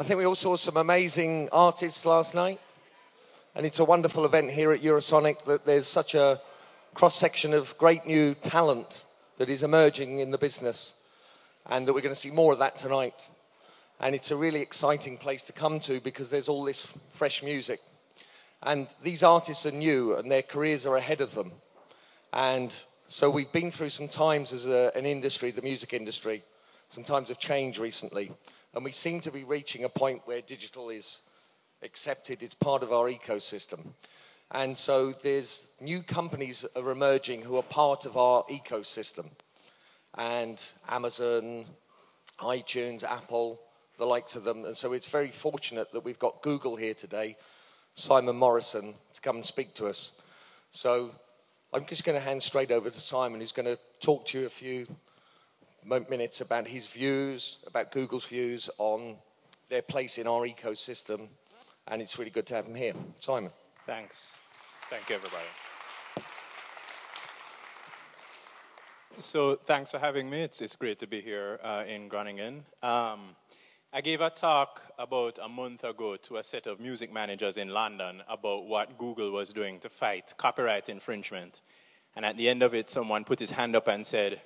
I think we all saw some amazing artists last night. And it's a wonderful event here at Eurosonic that there's such a cross section of great new talent that is emerging in the business. And that we're going to see more of that tonight. And it's a really exciting place to come to because there's all this fresh music. And these artists are new and their careers are ahead of them. And so we've been through some times as a, an industry, the music industry, some times of change recently. And we seem to be reaching a point where digital is accepted, it's part of our ecosystem. And so there's new companies are emerging who are part of our ecosystem. And Amazon, iTunes, Apple, the likes of them. And so it's very fortunate that we've got Google here today, Simon Morrison, to come and speak to us. So I'm just going to hand straight over to Simon, who's going to talk to you a few minutes about his views, about Google's views on their place in our ecosystem. And it's really good to have him here. Simon. Thanks. Thank you, everybody. So, thanks for having me. It's, it's great to be here uh, in Groningen. Um, I gave a talk about a month ago to a set of music managers in London about what Google was doing to fight copyright infringement. And at the end of it, someone put his hand up and said,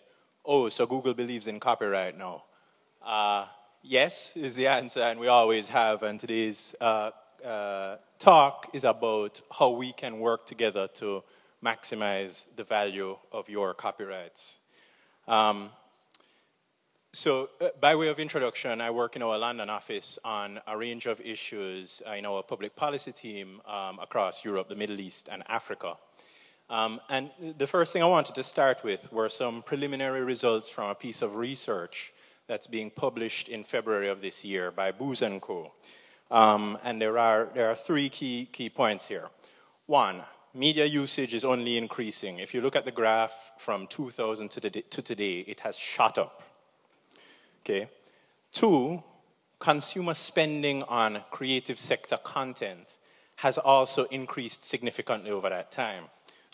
Oh, so Google believes in copyright now? Uh, yes, is the answer, and we always have. And today's uh, uh, talk is about how we can work together to maximize the value of your copyrights. Um, so, uh, by way of introduction, I work in our London office on a range of issues in our public policy team um, across Europe, the Middle East, and Africa. Um, and the first thing I wanted to start with were some preliminary results from a piece of research that's being published in February of this year by Booz & Co. Um, and there are, there are three key, key points here. One, media usage is only increasing. If you look at the graph from 2000 to, the, to today, it has shot up. Okay. Two, consumer spending on creative sector content has also increased significantly over that time.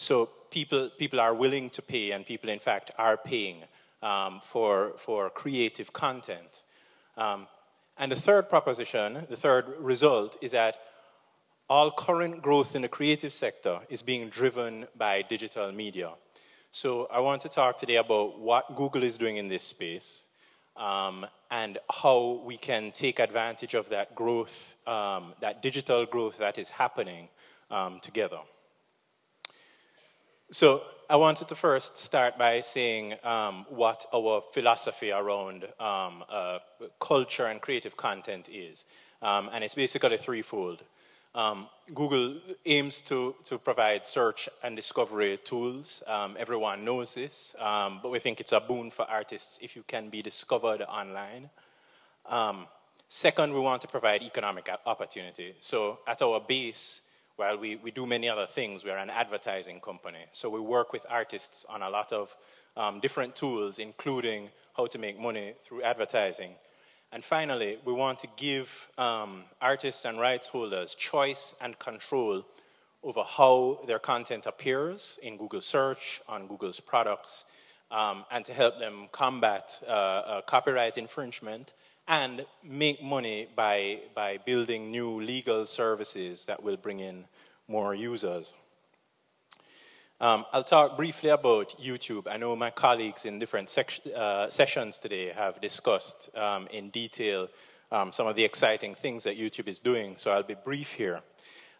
So people, people are willing to pay, and people, in fact, are paying um, for, for creative content. Um, and the third proposition, the third result, is that all current growth in the creative sector is being driven by digital media. So I want to talk today about what Google is doing in this space, um, and how we can take advantage of that growth, um, that digital growth that is happening um, together. So I wanted to first start by saying um, what our philosophy around um, uh, culture and creative content is. Um, and it's basically threefold. Um, Google aims to, to provide search and discovery tools. Um, everyone knows this, um, but we think it's a boon for artists if you can be discovered online. Second, we want to provide economic opportunity. So at our base, while we, we do many other things, we are an advertising company. So we work with artists on a lot of um, different tools, including how to make money through advertising. And finally, we want to give um, artists and rights holders choice and control over how their content appears in Google search, on Google's products, um, and to help them combat uh, uh, copyright infringement and make money by, by building new legal services that will bring in more users. Um, I'll talk briefly about YouTube. I know my colleagues in different uh, sessions today have discussed um, in detail um, some of the exciting things that YouTube is doing, so I'll be brief here.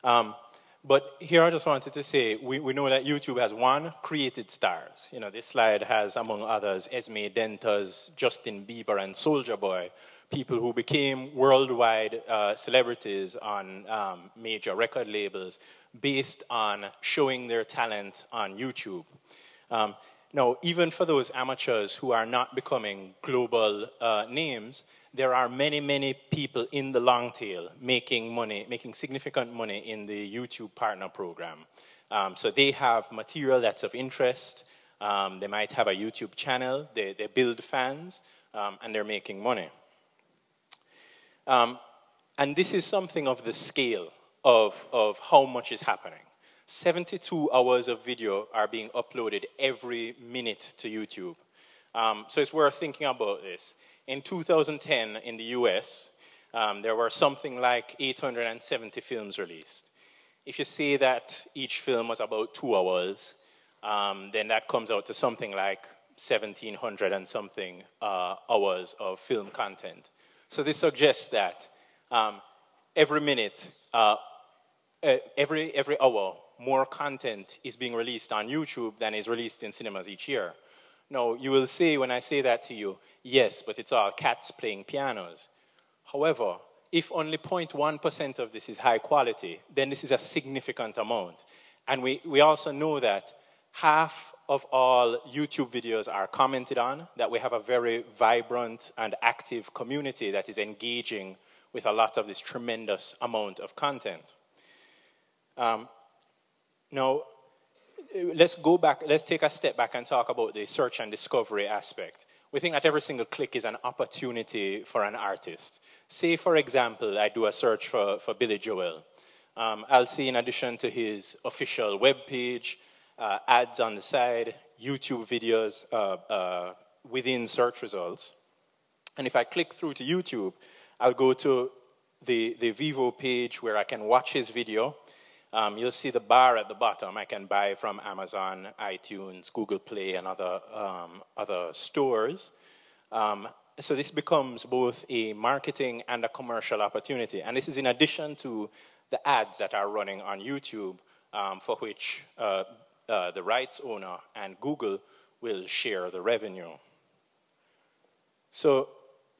Um, but here I just wanted to say we, we know that YouTube has one, created stars. You know, this slide has, among others, Esmée Denters, Justin Bieber, and Soulja Boy, people who became worldwide uh, celebrities on um, major record labels based on showing their talent on YouTube. Um, now, even for those amateurs who are not becoming global uh, names, there are many, many people in the long tail making money, making significant money in the YouTube Partner Program. Um, so they have material that's of interest. Um, they might have a YouTube channel. They, they build fans, um, and they're making money. Um, and this is something of the scale of, of how much is happening. 72 hours of video are being uploaded every minute to YouTube. Um, so it's worth thinking about this. In 2010, in the US, um, there were something like 870 films released. If you say that each film was about two hours, um, then that comes out to something like 1,700 and something uh, hours of film content. So this suggests that um, every minute, uh, every, every hour, more content is being released on YouTube than is released in cinemas each year. Now, you will say when I say that to you, yes, but it's all cats playing pianos. However, if only 0.1% of this is high quality, then this is a significant amount. And we, we also know that half of all YouTube videos are commented on, that we have a very vibrant and active community that is engaging with a lot of this tremendous amount of content. Um, now, let's go back, let's take a step back and talk about the search and discovery aspect. We think that every single click is an opportunity for an artist. Say, for example, I do a search for, for Billy Joel. Um, I'll see, in addition to his official web page, uh, ads on the side, YouTube videos uh, uh, within search results. And if I click through to YouTube, I'll go to the, the Vevo page where I can watch his video. Um, you'll see the bar at the bottom. I can buy from Amazon, iTunes, Google Play, and other, um, other stores. Um, so this becomes both a marketing and a commercial opportunity. And this is in addition to the ads that are running on YouTube um, for which uh, uh, the rights owner and Google will share the revenue. So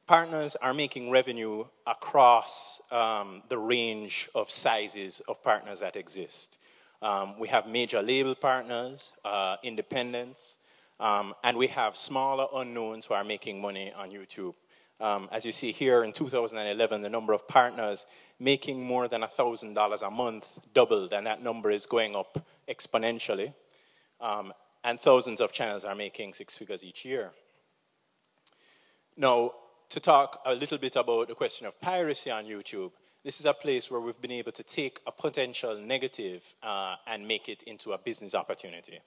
partners are making revenue across um, the range of sizes of partners that exist. Um, we have major label partners, uh, independents, um, and we have smaller unknowns who are making money on YouTube. Um, as you see here in 2011, the number of partners making more than $1,000 a month doubled, and that number is going up exponentially. Um, and thousands of channels are making six figures each year. Now, to talk a little bit about the question of piracy on YouTube, this is a place where we've been able to take a potential negative uh, and make it into a business opportunity.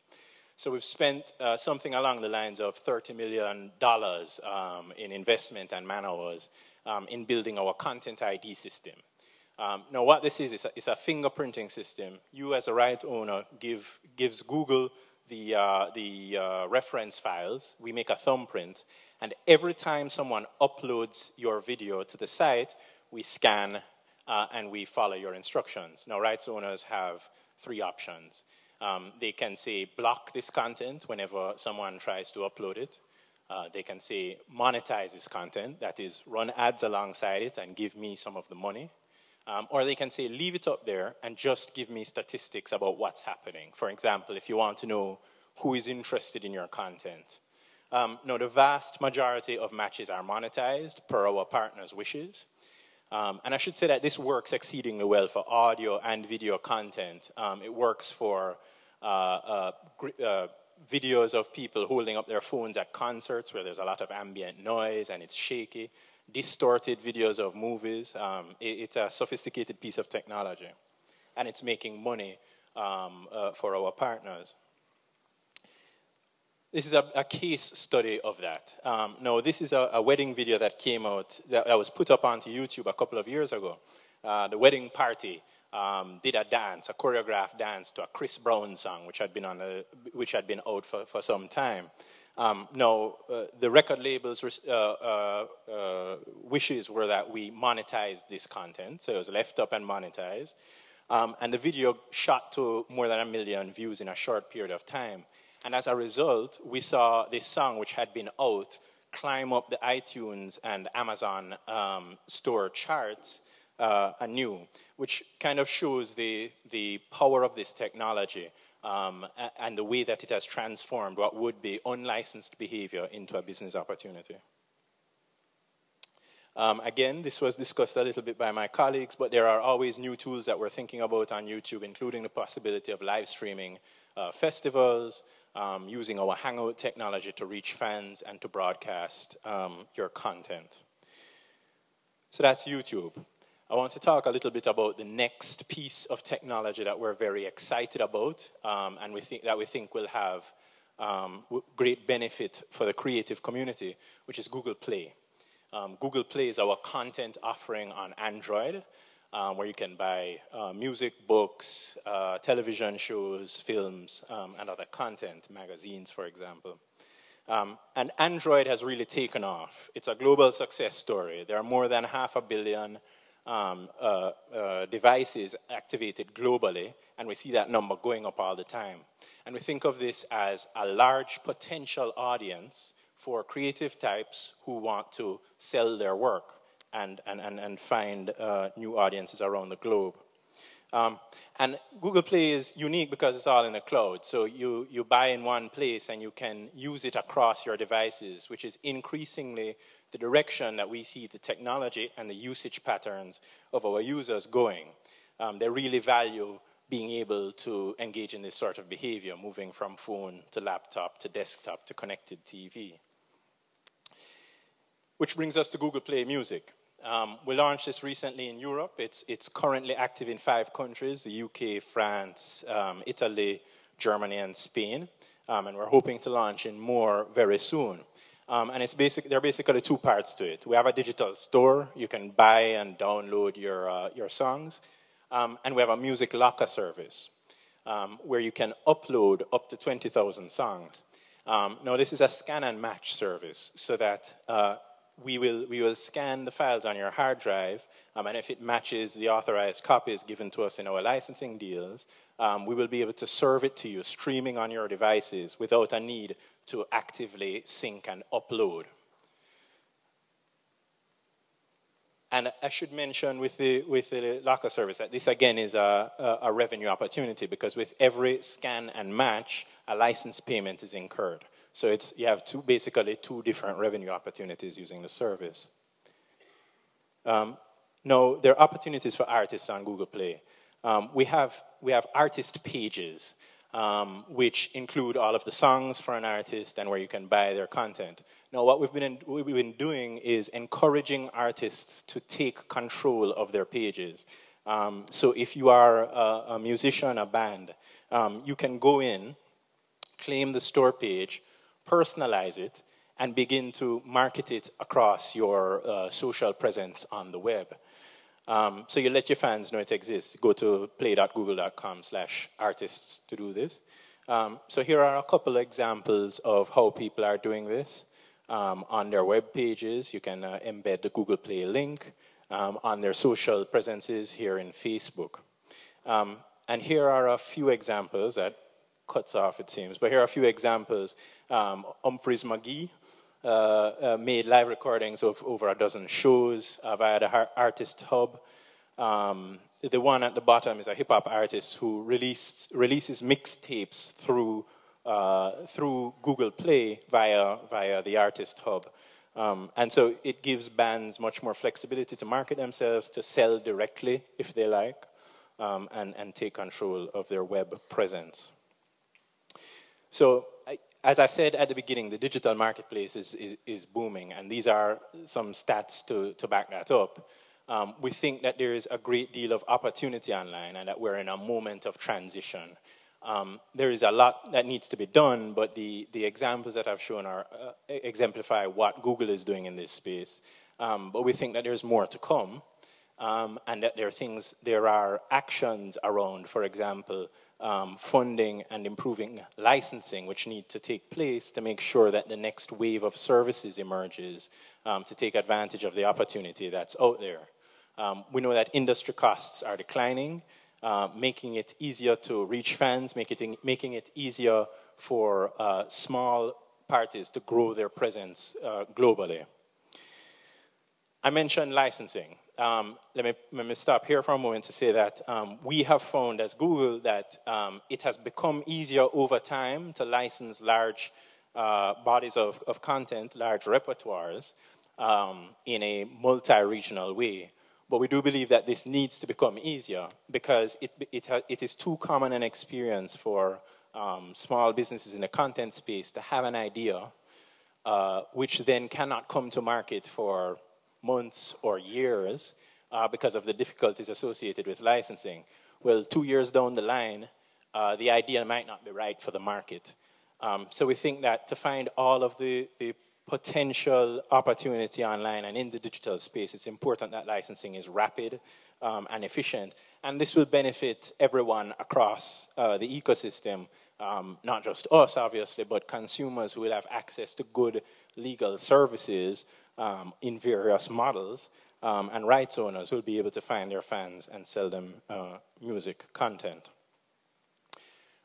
So we've spent uh, something along the lines of $30 million um, in investment and man hours um, in building our content ID system. Um, now what this is, is a, is a, fingerprinting system. You as a right owner give, gives Google the, uh, the uh, reference files, we make a thumbprint, and every time someone uploads your video to the site, we scan uh, and we follow your instructions. Now rights owners have three options. Um, they can say block this content whenever someone tries to upload it. Uh, they can say monetize this content, that is, run ads alongside it and give me some of the money. Um, or they can say leave it up there and just give me statistics about what's happening. For example, if you want to know who is interested in your content. Um, no, the vast majority of matches are monetized per our partners' wishes. Um, and I should say that this works exceedingly well for audio and video content. Um, it works for uh, uh, uh, videos of people holding up their phones at concerts where there's a lot of ambient noise and it's shaky, distorted videos of movies. Um, it, it's a sophisticated piece of technology, and it's making money um, uh, for our partners. This is a, a, case study of that. Um, no, this is a, a, wedding video that came out, that, that, was put up onto YouTube a couple of years ago. Uh, the wedding party um, did a dance, a choreographed dance to a Chris Brown song, which had been, on a, which had been out for, for some time. Um, no, uh, the record label's uh, uh, uh, wishes were that we monetize this content, so it was left up and monetized. Um, and the video shot to more than a million views in a short period of time. And as a result, we saw this song, which had been out, climb up the iTunes and Amazon um, store charts uh, anew, which kind of shows the, the power of this technology um, and the way that it has transformed what would be unlicensed behavior into a business opportunity. Um, again, this was discussed a little bit by my colleagues, but there are always new tools that we're thinking about on YouTube, including the possibility of live streaming uh, festivals, um, using our Hangout technology to reach fans and to broadcast um, your content. So that's YouTube. I want to talk a little bit about the next piece of technology that we're very excited about um, and we think, that we think will have um, great benefit for the creative community, which is Google Play. Um, Google Play is our content offering on Android, um, where you can buy uh, music, books, uh, television shows, films, um, and other content, magazines, for example. Um, and Android has really taken off. It's a global success story. There are more than half a billion um, uh, uh, devices activated globally, and we see that number going up all the time. And we think of this as a large potential audience for creative types who want to sell their work and, and, and, and find uh, new audiences around the globe. Um, and Google Play is unique because it's all in the cloud. So you, you buy in one place and you can use it across your devices, which is increasingly the direction that we see the technology and the usage patterns of our users going. Um, they really value being able to engage in this sort of behavior, moving from phone to laptop to desktop to connected TV. Which brings us to Google Play Music. Um, we launched this recently in Europe. It's, it's currently active in five countries the UK, France, um, Italy, Germany, and Spain. Um, and we're hoping to launch in more very soon. Um, and it's basic, there are basically two parts to it. We have a digital store. You can buy and download your, uh, your songs. Um, and we have a music locker service um, where you can upload up to 20,000 songs. now, this is a scan and match service so that uh, we will, we will scan the files on your hard drive, um, and if it matches the authorized copies given to us in our licensing deals, um, we will be able to serve it to you streaming on your devices without a need to actively sync and upload. And I should mention with the, with the locker service that this again is a, a, a revenue opportunity because with every scan and match, a license payment is incurred. So it's, you have two, basically two different revenue opportunities using the service. Um, now, there are opportunities for artists on Google Play. Um, we, have, we have artist pages, um, which include all of the songs for an artist and where you can buy their content. Now, what we've been, what we've been doing is encouraging artists to take control of their pages. Um, so if you are a, a musician, a band, um, you can go in, claim the store page, personalize it, and begin to market it across your uh, social presence on the web. Um, so you let your fans know it exists. Go to play.google.com slash artists to do this. Um, so here are a couple examples of how people are doing this. Um, on their web pages, you can uh, embed the Google Play link. Um, on their social presences here in Facebook. Um, and here are a few examples that cuts off, it seems, but here are a few examples um, Umphrey's McGee made live recordings of over a dozen shows uh, via the Artist Hub. Um, the one at the bottom is a hip hop artist who released, releases mixtapes through, uh, through Google Play via, via the Artist Hub. Um, and so it gives bands much more flexibility to market themselves, to sell directly if they like, um, and, and take control of their web presence. So as I said at the beginning, the digital marketplace is, is, is booming, and these are some stats to, to back that up. Um, we think that there is a great deal of opportunity online and that we're in a moment of transition. Um, there is a lot that needs to be done, but the, the examples that I've shown are, uh, exemplify what Google is doing in this space. Um, but we think that there's more to come, um, and that there are things, there are actions around, for example, um, funding and improving licensing, which need to take place to make sure that the next wave of services emerges um, to take advantage of the opportunity that's out there. Um, we know that industry costs are declining, uh, making it easier to reach fans, make it in, making it easier for uh, small parties to grow their presence uh, globally. I mentioned licensing um, let, me, let me stop here for a moment to say that um, we have found as Google that um, it has become easier over time to license large uh, bodies of, of content, large repertoires, um, in a multi regional way. But we do believe that this needs to become easier because it, it, it is too common an experience for um, small businesses in the content space to have an idea uh, which then cannot come to market for months or years uh, because of the difficulties associated with licensing. Well, two years down the line, uh, the idea might not be right for the market. Um, so we think that to find all of the, the potential opportunity online and in the digital space, it's important that licensing is rapid um, and efficient. And this will benefit everyone across uh, the ecosystem, um, not just us, obviously, but consumers who will have access to good legal services um, in various models, um, and rights owners will be able to find their fans and sell them uh, music content.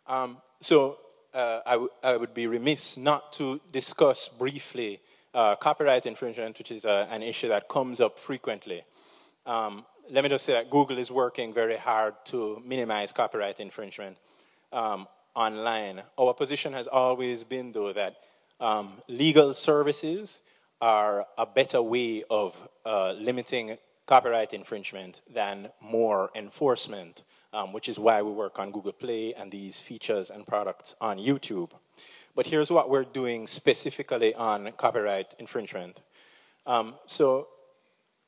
Um, so uh, I, I would be remiss not to discuss briefly uh, copyright infringement, which is uh, an issue that comes up frequently. Um, let me just say that Google is working very hard to minimize copyright infringement um, online. Our position has always been, though, that um, legal services are a better way of uh, limiting copyright infringement than more enforcement, um, which is why we work on Google Play and these features and products on YouTube. But here's what we're doing specifically on copyright infringement. Um, so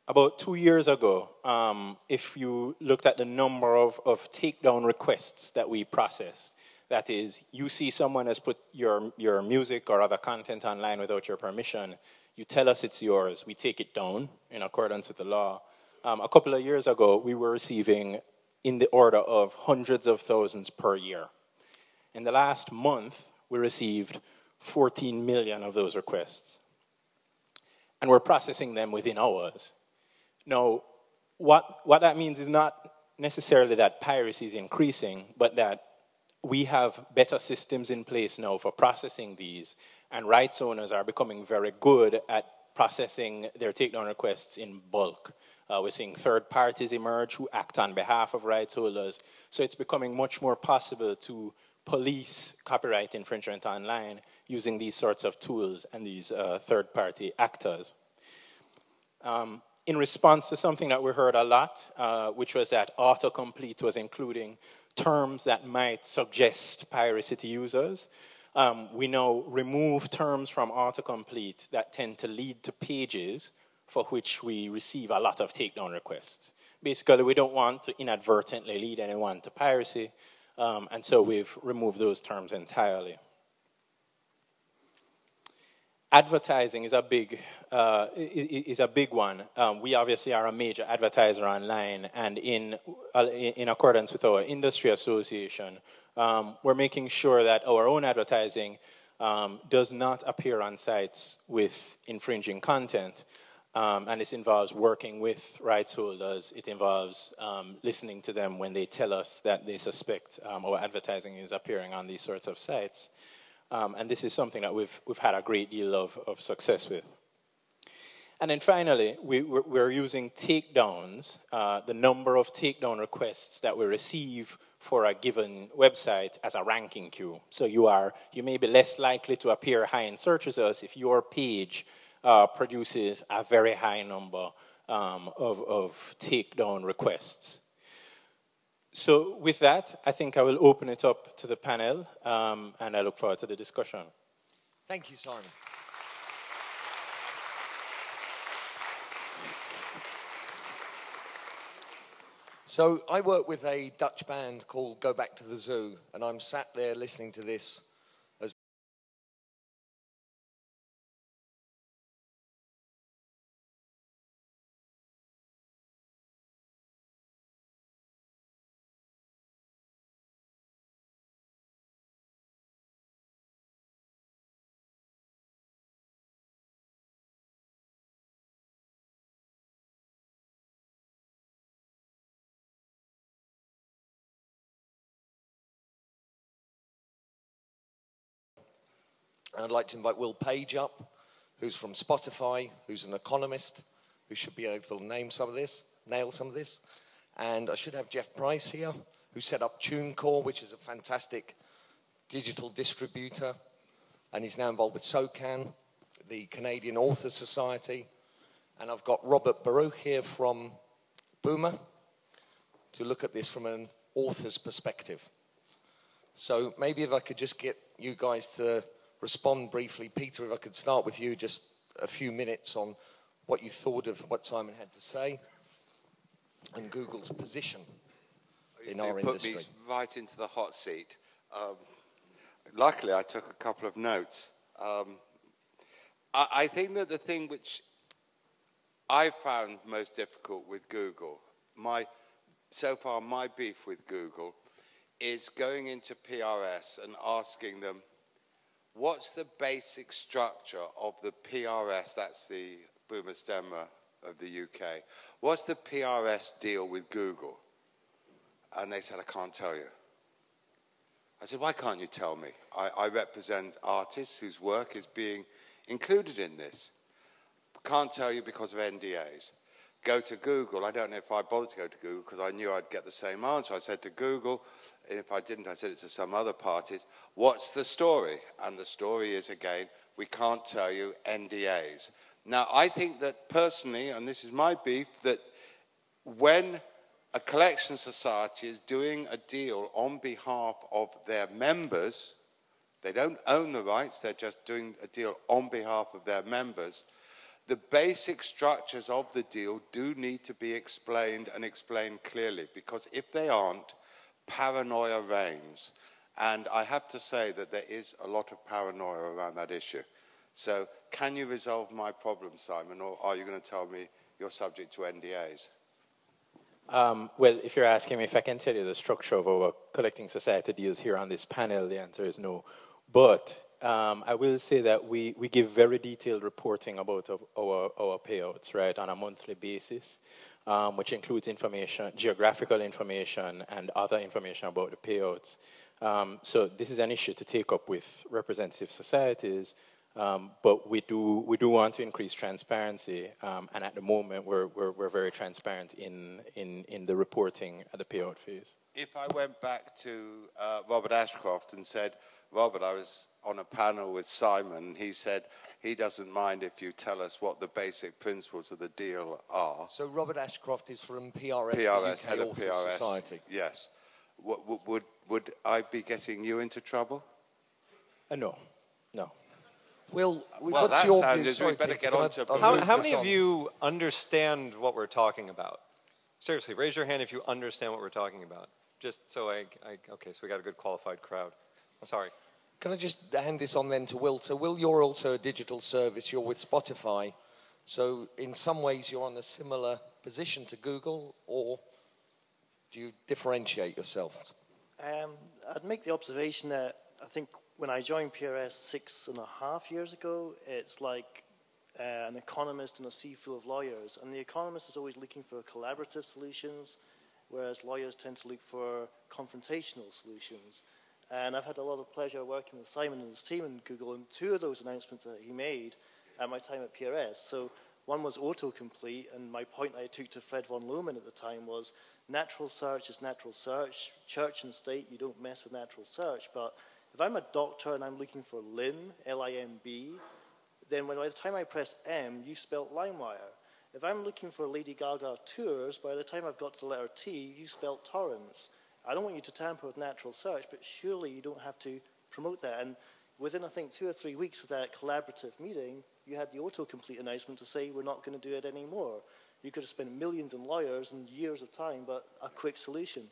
about two years ago, um, if you looked at the number of, of takedown requests that we processed, that is, you see someone has put your, your music or other content online without your permission, you tell us it's yours, we take it down in accordance with the law. Um, a couple of years ago, we were receiving in the order of hundreds of thousands per year. In the last month, we received 14 million of those requests. And we're processing them within hours. Now, what, what that means is not necessarily that piracy is increasing, but that we have better systems in place now for processing these, and rights owners are becoming very good at processing their takedown requests in bulk. Uh, we're seeing third parties emerge who act on behalf of rights holders. So it's becoming much more possible to police copyright infringement online using these sorts of tools and these uh, third party actors. Um, in response to something that we heard a lot, uh, which was that autocomplete was including terms that might suggest piracy to users. Um, we now remove terms from autocomplete that tend to lead to pages for which we receive a lot of takedown requests. Basically, we don't want to inadvertently lead anyone to piracy, um, and so we've removed those terms entirely advertising is a big uh, is a big one. Um, we obviously are a major advertiser online, and in uh, in accordance with our industry association, um, we're making sure that our own advertising um, does not appear on sites with infringing content. Um, and this involves working with rights holders. It involves um, listening to them when they tell us that they suspect um, our advertising is appearing on these sorts of sites. Um, and this is something that we've, we've had a great deal of, of success with. And then finally, we, we're using takedowns, uh, the number of takedown requests that we receive for a given website as a ranking cue. So you are you may be less likely to appear high in search results if your page uh, produces a very high number um, of, of takedown requests. So with that, I think I will open it up to the panel, um, and I look forward to the discussion. Thank you, Simon. So I work with a Dutch band called Go Back to the Zoo, and I'm sat there listening to this And I'd like to invite Will Page up, who's from Spotify, who's an economist, who should be able to name some of this, nail some of this. And I should have Jeff Price here, who set up TuneCore, which is a fantastic digital distributor. And he's now involved with SOCAN, the Canadian Author Society. And I've got Robert Baruch here from Buma to look at this from an author's perspective. So maybe if I could just get you guys to respond briefly. Peter, if I could start with you, just a few minutes on what you thought of what Simon had to say and Google's position in so our put industry. me right into the hot seat. Um, luckily, I took a couple of notes. Um, I, I think that the thing which I found most difficult with Google, my so far my beef with Google, is going into PRS and asking them, what's the basic structure of the PRS? That's the Buma Stemra of the UK. What's the PRS deal with Google? And they said, I can't tell you. I said, why can't you tell me? I, I represent artists whose work is being included in this. Can't tell you because of NDAs. Go to Google. I don't know if I bothered to go to Google because I knew I'd get the same answer. I said to Google, and if I didn't, I said it to some other parties, what's the story? And the story is again, we can't tell you NDAs. Now, I think that personally, and this is my beef, that when a collection society is doing a deal on behalf of their members, they don't own the rights, they're just doing a deal on behalf of their members. The basic structures of the deal do need to be explained and explained clearly because if they aren't, paranoia reigns. And I have to say that there is a lot of paranoia around that issue. So, can you resolve my problem, Simon, or are you going to tell me you're subject to NDAs? Um, well, if you're asking me if I can tell you the structure of our collecting society deals here on this panel, the answer is no. But um, I will say that we, we give very detailed reporting about our, our payouts, right, on a monthly basis, um, which includes information, geographical information, and other information about the payouts. Um, so this is an issue to take up with representative societies, um, but we do, we do want to increase transparency, um, and at the moment we're, we're, we're, very transparent in, in, in the reporting at the payout phase. If I went back to uh, Robert Ashcroft and said, Robert, I was on a panel with Simon, he said he doesn't mind if you tell us what the basic principles of the deal are. So Robert Ashcroft is from PRS, PRS, UK head of Authors PRS. Society. Yes. Would, would, would I be getting you into trouble? Uh, no, no. Will, well, what's that your sounded, view? Sorry, we better Peter, get on to... How, how many of you understand what we're talking about? Seriously, raise your hand if you understand what we're talking about. Just so I, I okay, so we got a good qualified crowd. Sorry. Can I just hand this on then to Will? So, Will, you're also a digital service. You're with Spotify. So, in some ways, you're on a similar position to Google, or do you differentiate yourself? Um, I'd make the observation that I think when I joined PRS six and a half years ago, it's like uh, an economist in a sea full of lawyers. And the economist is always looking for collaborative solutions, whereas lawyers tend to look for confrontational solutions. And I've had a lot of pleasure working with Simon and his team in Google, and two of those announcements that he made at my time at PRS. So one was autocomplete, and my point I took to Fred von Lohmann at the time was natural search is natural search. Church and state, you don't mess with natural search, but if I'm a doctor and I'm looking for Limb, L-I-M-B, then by the time I press M, you spelt LimeWire. If I'm looking for Lady Gaga tours, by the time I've got to the letter T, you spelt torrents. I don't want you to tamper with natural search, but surely you don't have to promote that. And within, I think, two or three weeks of that collaborative meeting, you had the autocomplete announcement to say we're not going to do it anymore. You could have spent millions on lawyers and years of time, but a quick solution.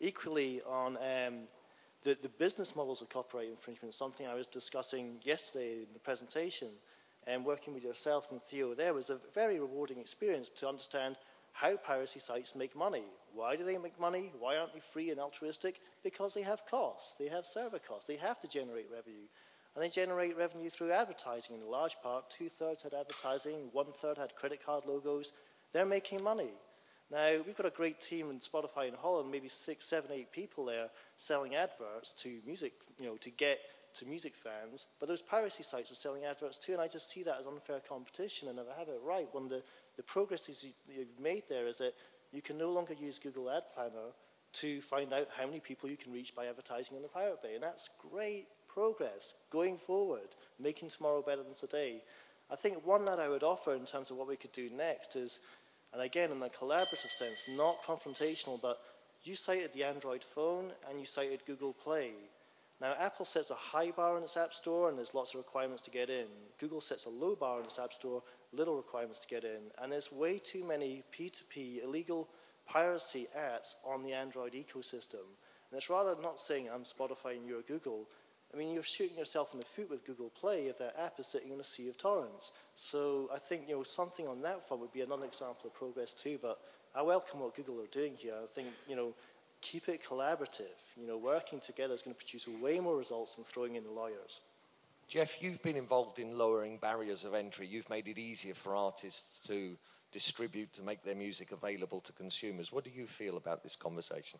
Equally, on um, the, the business models of copyright infringement, something I was discussing yesterday in the presentation, and working with yourself and Theo there was a very rewarding experience to understand how piracy sites make money. Why do they make money? Why aren't they free and altruistic? Because they have costs. They have server costs. They have to generate revenue. And they generate revenue through advertising in a large part. Two thirds had advertising, one third had credit card logos. They're making money. Now, we've got a great team in Spotify in Holland, maybe six, seven, eight people there selling adverts to music, you know, to get to music fans. But those piracy sites are selling adverts too, and I just see that as unfair competition. And if I have it right, one of the, the progress you've made there is that you can no longer use Google Ad Planner to find out how many people you can reach by advertising on the Pirate Bay. And that's great progress going forward, making tomorrow better than today. I think one that I would offer in terms of what we could do next is and again, in a collaborative sense, not confrontational, but you cited the Android phone and you cited Google Play. Now, Apple sets a high bar in its App Store and there's lots of requirements to get in. Google sets a low bar in its App Store, little requirements to get in. And there's way too many P2P illegal piracy apps on the Android ecosystem. And it's rather not saying I'm Spotify and you're Google. I mean, you're shooting yourself in the foot with Google Play if that app is sitting in a sea of torrents. So I think you know something on that front would be another example of progress too. But I welcome what Google are doing here. I think you know keep it collaborative. You know, working together is going to produce way more results than throwing in the lawyers. Jeff, you've been involved in lowering barriers of entry. You've made it easier for artists to distribute, to make their music available to consumers. What do you feel about this conversation?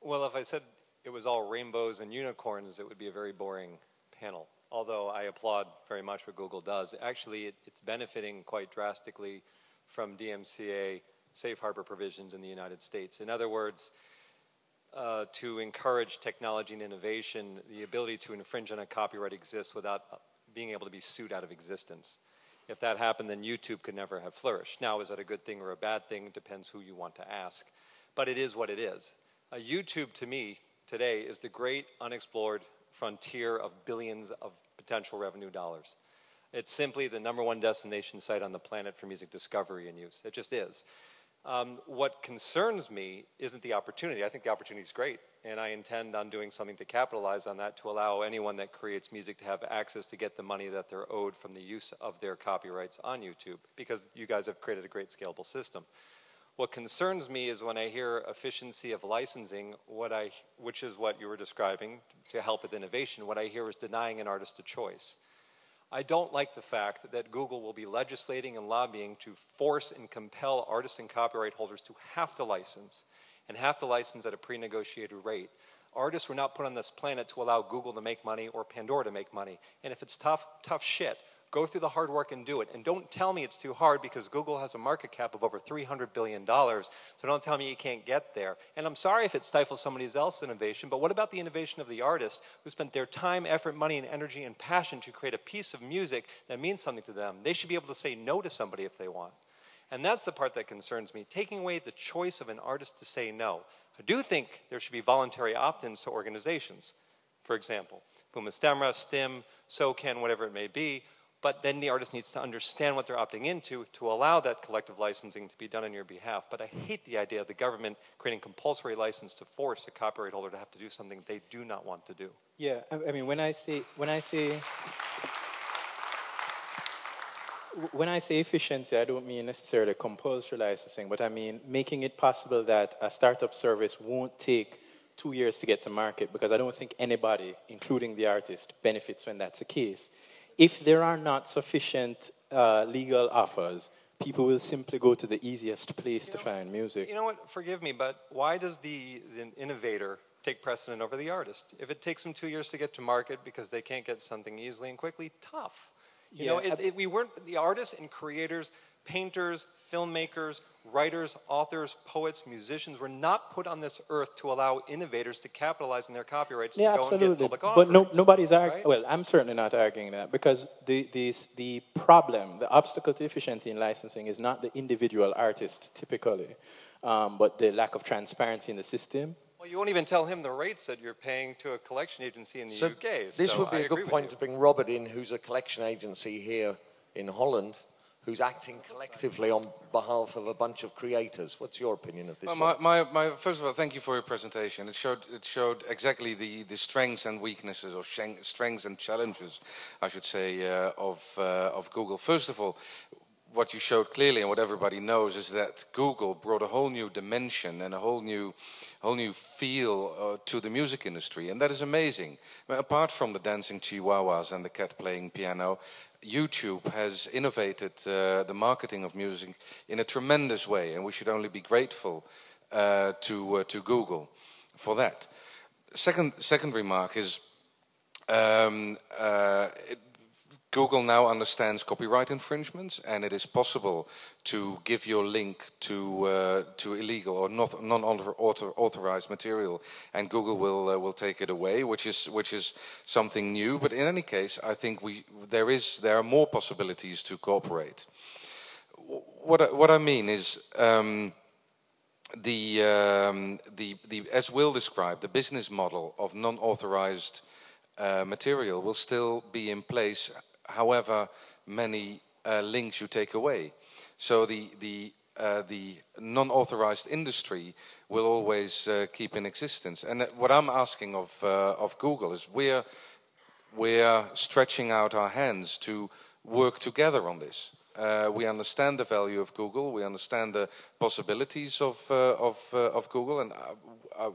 Well, if I said it was all rainbows and unicorns, it would be a very boring panel. Although I applaud very much what Google does. Actually, it, it's benefiting quite drastically from DMCA safe harbor provisions in the United States. In other words, uh, to encourage technology and innovation, the ability to infringe on a copyright exists without uh, being able to be sued out of existence. If that happened, then YouTube could never have flourished. Now, is that a good thing or a bad thing? It depends who you want to ask. But it is what it is. Uh, YouTube, to me, today, is the great unexplored frontier of billions of potential revenue dollars. It's simply the number one destination site on the planet for music discovery and use. It just is. Um, what concerns me isn't the opportunity. I think the opportunity is great, and I intend on doing something to capitalize on that to allow anyone that creates music to have access to get the money that they're owed from the use of their copyrights on YouTube, because you guys have created a great scalable system. What concerns me is when I hear efficiency of licensing, what I, which is what you were describing to help with innovation, what I hear is denying an artist a choice. I don't like the fact that Google will be legislating and lobbying to force and compel artists and copyright holders to have to license and have to license at a pre negotiated rate. Artists were not put on this planet to allow Google to make money or Pandora to make money. And if it's tough, tough shit. Go through the hard work and do it. And don't tell me it's too hard because Google has a market cap of over $300 billion. So don't tell me you can't get there. And I'm sorry if it stifles somebody else's innovation, but what about the innovation of the artist who spent their time, effort, money, and energy and passion to create a piece of music that means something to them? They should be able to say no to somebody if they want. And that's the part that concerns me taking away the choice of an artist to say no. I do think there should be voluntary opt ins to organizations. For example, Buma Stemra, STIM, SOCAN, whatever it may be, but then the artist needs to understand what they're opting into to allow that collective licensing to be done on your behalf. But I hate the idea of the government creating compulsory license to force a copyright holder to have to do something they do not want to do. Yeah, I mean, when I see, when I see, when I say efficiency, I don't mean necessarily compulsory licensing, but I mean making it possible that a startup service won't take two years to get to market because I don't think anybody, including the artist, benefits when that's the case if there are not sufficient uh, legal offers, people will simply go to the easiest place you to know, find music. You know what? Forgive me, but why does the, the innovator take precedent over the artist? If it takes them two years to get to market because they can't get something easily and quickly, tough. You yeah, know, it, it, we weren't the artists and creators painters, filmmakers, writers, authors, poets, musicians were not put on this earth to allow innovators to capitalize on their copyrights yeah, to go absolutely. and get public But no, nobody's arguing. Right? Well, I'm certainly not arguing that because the, the, the problem, the obstacle to efficiency in licensing is not the individual artist typically, um, but the lack of transparency in the system. Well, you won't even tell him the rates that you're paying to a collection agency in the so UK. This so would be I a good point to bring Robert in, who's a collection agency here in Holland who's acting collectively on behalf of a bunch of creators. What's your opinion of this? Well, my, my, my, first of all, thank you for your presentation. It showed, it showed exactly the, the strengths and weaknesses, or strengths and challenges, I should say, uh, of, uh, of Google. First of all, what you showed clearly and what everybody knows is that Google brought a whole new dimension and a whole new, whole new feel uh, to the music industry, and that is amazing. apart from the dancing chihuahuas and the cat playing piano, YouTube has innovated uh, the marketing of music in a tremendous way, and we should only be grateful uh, to uh, to Google for that. Second second remark is. Um, uh, it, Google now understands copyright infringements, and it is possible to give your link to uh, to illegal or not non-authorized material, and Google will uh, will take it away, which is which is something new. But in any case, I think we there is there are more possibilities to cooperate. What I, what I mean is. Um, the, um, the, the, as Will described, the business model of non-authorized uh, material will still be in place however many uh, links you take away. So the, the uh, the non-authorized industry will always uh, keep in existence. And uh, what I'm asking of, uh, of Google is we're, we're stretching out our hands to work together on this. Uh, we understand the value of Google. We understand the possibilities of, of, of Google. And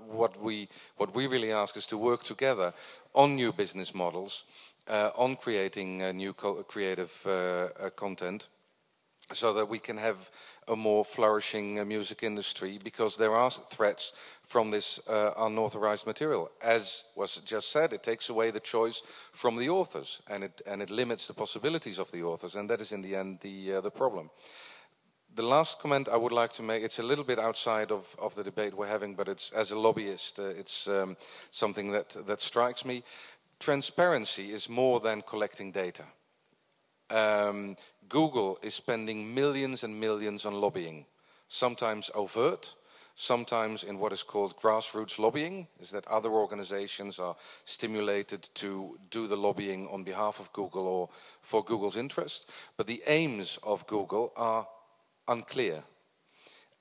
what, we, what we really ask is to work together on new business models, on creating new creative content so that we can have a more flourishing uh, music industry because there are threats from this uh, unauthorized material. As was just said, it takes away the choice from the authors and it, and it limits the possibilities of the authors, and that is in the end the, uh, the problem. The last comment I would like to make, it's a little bit outside of, of the debate we're having, but it's, as a lobbyist, uh, it's um, something that, that strikes me. Transparency is more than collecting data. Um, Google is spending millions and millions on lobbying, sometimes overt, sometimes in what is called grassroots lobbying, is that other organizations are stimulated to do the lobbying on behalf of Google or for Google's interest. But the aims of Google are unclear.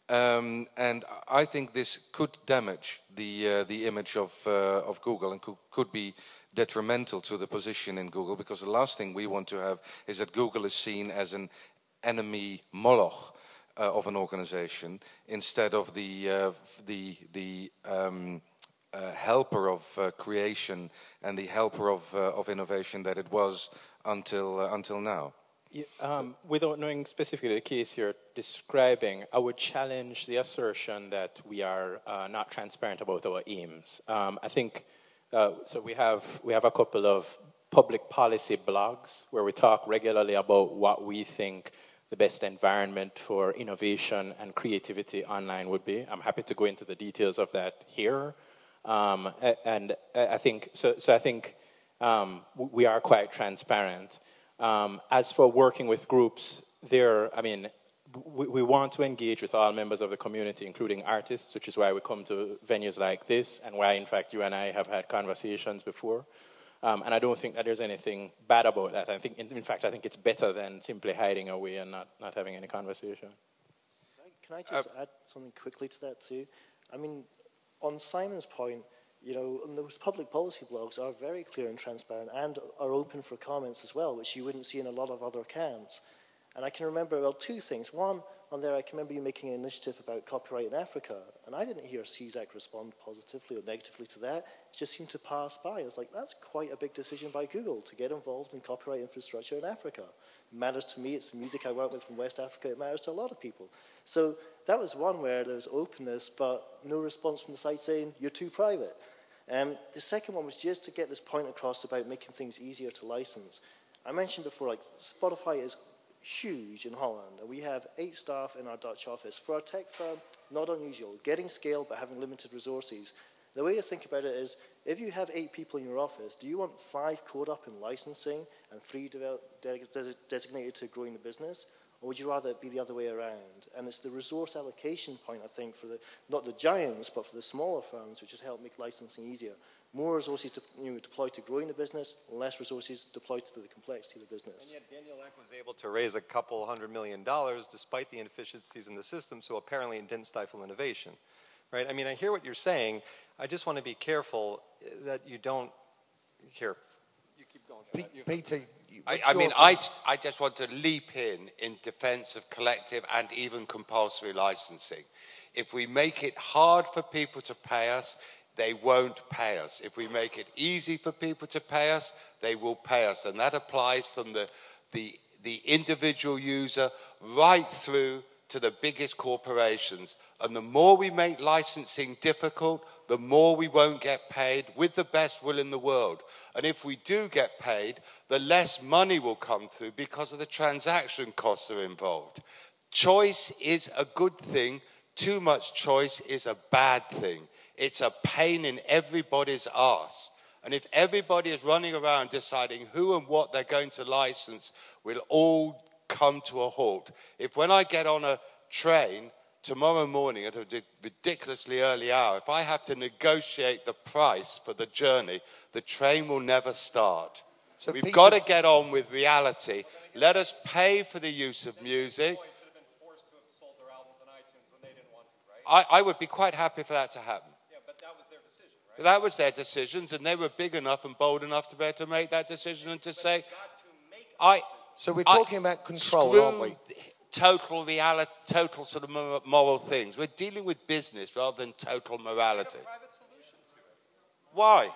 Um, and I think this could damage the, uh, the image of, uh, of Google and could, could be detrimental to the position in Google because the last thing we want to have is that Google is seen as an enemy moloch uh, of an organization instead of the, uh, the, the um, uh, helper of uh, creation and the helper of, uh, of innovation that it was until, uh, until now. Yeah, um, without knowing specifically the case you're describing, I would challenge the assertion that we are not transparent about our aims. Um, I think uh, so we have, we have a couple of public policy blogs where we talk regularly about what we think the best environment for innovation and creativity online would be. I'm happy to go into the details of that here. Um, and I think, so, so I think um, we are quite transparent. Um, as for working with groups, there, I mean, we, we, want to engage with all members of the community, including artists, which is why we come to venues like this, and why, in fact, you and I have had conversations before. Um, and I don't think that there's anything bad about that. I think, in, in, fact, I think it's better than simply hiding away and not, not having any conversation. Can I just uh, add something quickly to that too? I mean, on Simon's point, you know, those public policy blogs are very clear and transparent and are open for comments as well, which you wouldn't see in a lot of other camps. And I can remember, well, two things. One, on there, I can remember you making an initiative about copyright in Africa, and I didn't hear CISAC respond positively or negatively to that. It just seemed to pass by. I was like, that's quite a big decision by Google to get involved in copyright infrastructure in Africa. It matters to me, it's the music I work with from West Africa, it matters to a lot of people. So that was one where there was openness, but no response from the site saying, you're too private. Um, the second one was just to get this point across about making things easier to license. I mentioned before, like, Spotify is huge in Holland, and we have eight staff in our Dutch office. For a tech firm, not unusual, getting scale but having limited resources. The way to think about it is, if you have eight people in your office, do you want five caught up in licensing and three de de designated to growing the business? Or would you rather it be the other way around? And it's the resource allocation point, I think, for the, not the giants, but for the smaller firms, which has helped make licensing easier more resources to, you know, deployed to growing the business, less resources deployed to the complexity of the business. And yet Daniel Ek was able to raise a couple hundred million dollars despite the inefficiencies in the system, so apparently it didn't stifle innovation. Right? I mean, I hear what you're saying. I just want to be careful that you don't. Here, you keep going. P- Peter, I, I, mean, I, I just want to leap in in defense of collective and even compulsory licensing. If we make it hard for people to pay us, they won't pay us. If we make it easy for people to pay us, they will pay us. And that applies from the, the, the individual user right through to the biggest corporations. And the more we make licensing difficult, the more we won't get paid with the best will in the world. And if we do get paid, the less money will come through because of the transaction costs are involved. Choice is a good thing, too much choice is a bad thing. It's a pain in everybody's ass. And if everybody is running around deciding who and what they're going to license, we'll all come to a halt. If when I get on a train tomorrow morning at a ridiculously early hour, if I have to negotiate the price for the journey, the train will never start. So We've Peter, got to get on with reality. Let us pay for the use of music. I, I would be quite happy for that to happen. Yeah, but that was their decision, right? That was their decisions, and they were big enough and bold enough to be able to make that decision and to say, I. So we're I- talking about control, screw aren't we? Total reality, total sort of moral things. We're dealing with business rather than total morality. Why?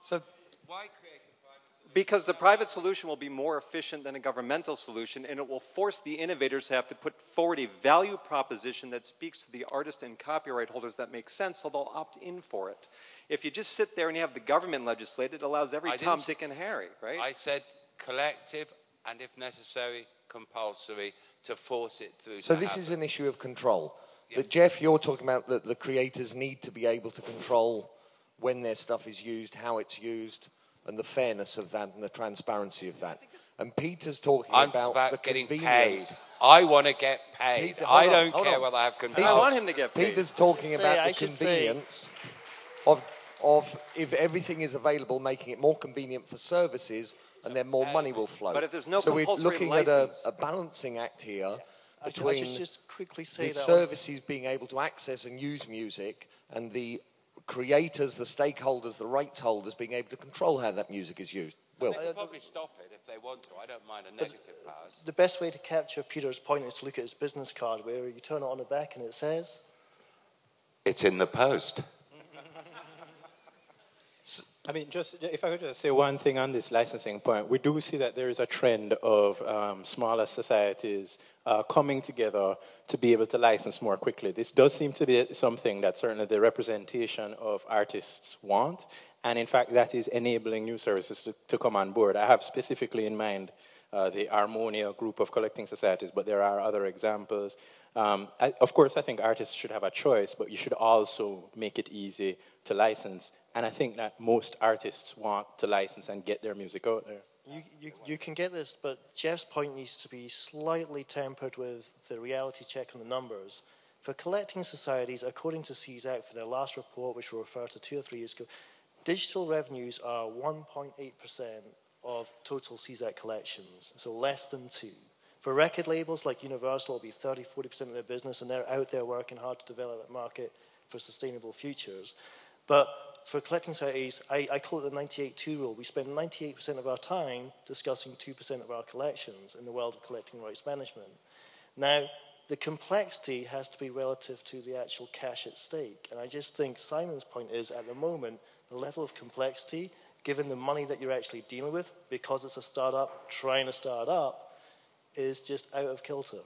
So Why create a private Because the private solution will be more efficient than a governmental solution, and it will force the innovators to have to put forward a value proposition that speaks to the artist and copyright holders that makes sense, so they'll opt in for it. If you just sit there and you have the government legislate, it allows every I didn't Tom, Dick, and Harry, right? I said collective and, if necessary, compulsory to force it through. So to this happen. is an issue of control. That Jeff, you're talking about that the creators need to be able to control when their stuff is used, how it's used, and the fairness of that and the transparency of that. And Peter's talking I'm about, about, the getting paid. I want to get paid. Peter, I don't hold care on. whether I have And control. I want him to get paid. Peter's talking Say, about I the should say- convenience of, of if everything is available, making it more convenient for services, and then more money will flow. But if there's no so we're looking license- at a, a balancing act here I should, I between should just quickly say the that. on- services being able to access and use music and the creators, the stakeholders, the rights holders being able to control how that music is used. Will. They can probably stop it if they want to. I don't mind a negative powers. the best way to capture Peter's point is to look at his business card, where you turn it on the back and it says, It's in the post. I mean, just if I could just say one thing on this licensing point, we do see that there is a trend of um, smaller societies uh, coming together to be able to license more quickly. This does seem to be something that certainly the representation of artists want, and in fact, that is enabling new services to, to come on board. I have specifically in mind uh, the Armonia group of collecting societies, but there are other examples. Um, I, of course, I think artists should have a choice, but you should also make it easy to license. And I think that most artists want to license and get their music out there. you, you, you can get this, but Jeff's point needs to be slightly tempered with the reality check on the numbers. For collecting societies, according to CISAC, for their last report, which we referred to two or three years ago, digital revenues are 1.8% of total CISAC collections, so less than two. For record labels like Universal, it'll be 30, 40% of their business, and they're out there working hard to develop that market for sustainable futures. But for collecting societies, I, I call it the 98-2 rule. We spend 98% of our time discussing 2% of our collections in the world of collecting rights management. Now, the complexity has to be relative to the actual cash at stake. And I just think Simon's point is, at the moment, the level of complexity, given the money that you're actually dealing with, because it's a startup trying to start up, is just out of kilter.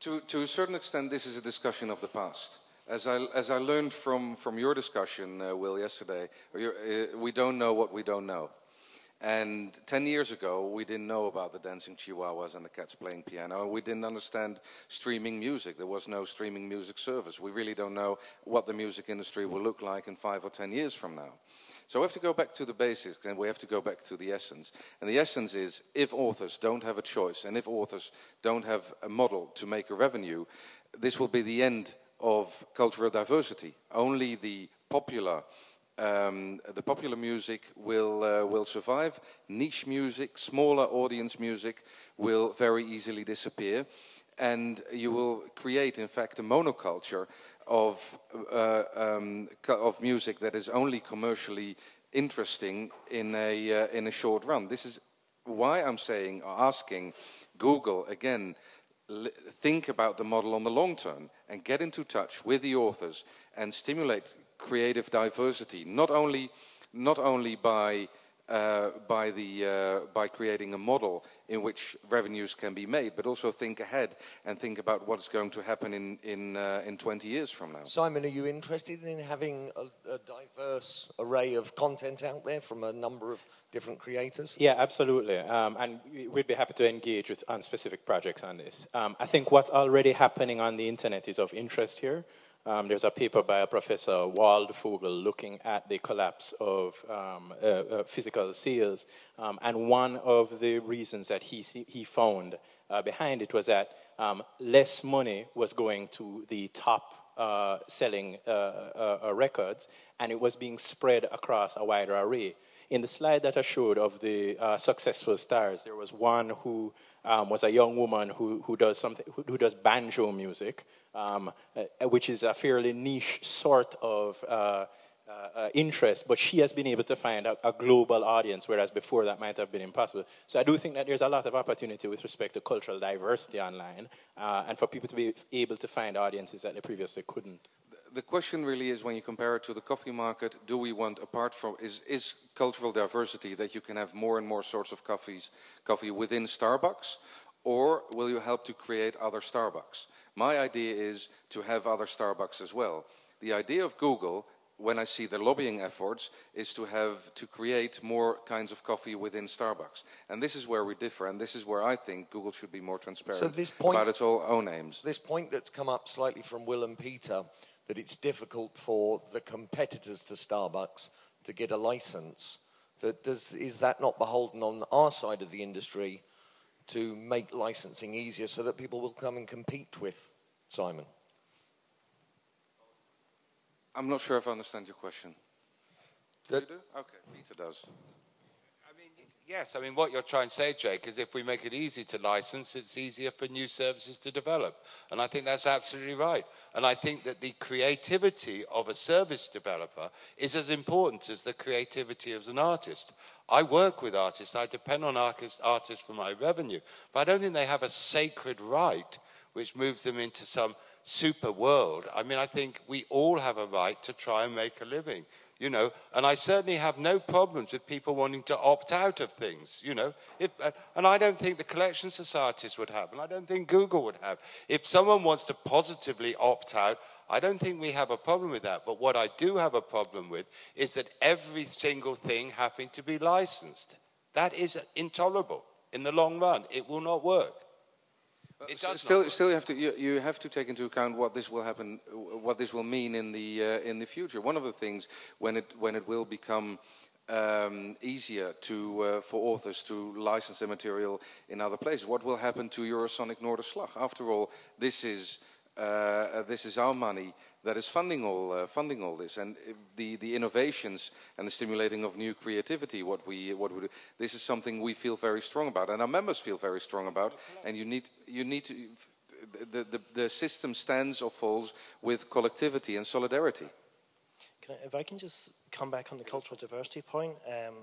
To, to a certain extent, this is a discussion of the past. As I, as I learned from, from your discussion, uh, Will, yesterday, uh, we don't know what we don't know. And 10 years ago, we didn't know about the dancing chihuahuas and the cats playing piano. We didn't understand streaming music. There was no streaming music service. We really don't know what the music industry will look like in five or 10 years from now. So we have to go back to the basics and we have to go back to the essence. And the essence is if authors don't have a choice and if authors don't have a model to make a revenue, this will be the end of cultural diversity. Only the popular um, the popular music will uh, will survive. Niche music, smaller audience music, will very easily disappear, and you will create, in fact, a monoculture of uh, um, of music that is only commercially interesting in a uh, in a short run. This is why I'm saying, or asking Google again think about the model on the long term and get into touch with the authors and stimulate creative diversity, not only, not only by, uh, by, the, uh, by creating a model in which revenues can be made, but also think ahead and think about what's going to happen in, in, uh, in 20 years from now. Simon, are you interested in having a, a diverse array of content out there from a number of different creators? Yeah, absolutely. Um, and we- we'd be happy to engage with on specific projects on this. Um, I think what's already happening on the internet is of interest here. Um, there's a paper by a professor, Waldfogel, looking at the collapse of um, uh, uh, physical sales. Um, and one of the reasons that he, he found uh, behind it was that um, less money was going to the top uh, selling uh, uh, records, and it was being spread across a wider array. In the slide that I showed of the uh, successful stars, there was one who um, was a young woman who, who does something, who, who does banjo music, um, uh, which is a fairly niche sort of uh, uh, uh, interest, but she has been able to find a, a, global audience, whereas before that might have been impossible. So I do think that there's a lot of opportunity with respect to cultural diversity online, uh, and for people to be able to find audiences that they previously couldn't. The question really is when you compare it to the coffee market, do we want, apart from, is, is cultural diversity that you can have more and more sorts of coffees, coffee within Starbucks, or will you help to create other Starbucks? My idea is to have other Starbucks as well. The idea of Google when I see the lobbying efforts is to have to create more kinds of coffee within Starbucks. And this is where we differ, and this is where I think Google should be more transparent so this point, about its all own aims. This point that's come up slightly from Will and Peter, that it's difficult for the competitors to Starbucks to get a license. That does, is that not beholden on our side of the industry to make licensing easier so that people will come and compete with Simon? I'm not sure if I understand your question. That, you do? Okay, Peter does. Yes, I mean, what you're trying to say, Jake, is if we make it easy to license, it's easier for new services to develop. And I think that's absolutely right. And I think that the creativity of a service developer is as important as the creativity of an artist. I work with artists, I depend on artists, artists for my revenue, but I don't think they have a sacred right which moves them into some super world. I mean, I think we all have a right to try and make a living, you know, and I certainly have no problems with people wanting to opt out of things, you know, if, uh, and I don't think the collection societies would have, and I don't think Google would have. If someone wants to positively opt out, I don't think we have a problem with that. But what I do have a problem with is that every single thing having to be licensed. That is intolerable in the long run. It will not work. It does still, still, you have to you, you, have to take into account what this will happen, what this will mean in the uh, in the future. One of the things when it when it will become um, easier to uh, for authors to license their material in other places. What will happen to Eurosonic Noorderslag? After all, this is uh, this is our money that is funding all, uh, funding all this. And the, the innovations and the stimulating of new creativity, what we, what we do, this is something we feel very strong about, and our members feel very strong about. And you need, you need to, the, the, the system stands or falls with collectivity and solidarity. I, if I can just come back on the cultural diversity point, um,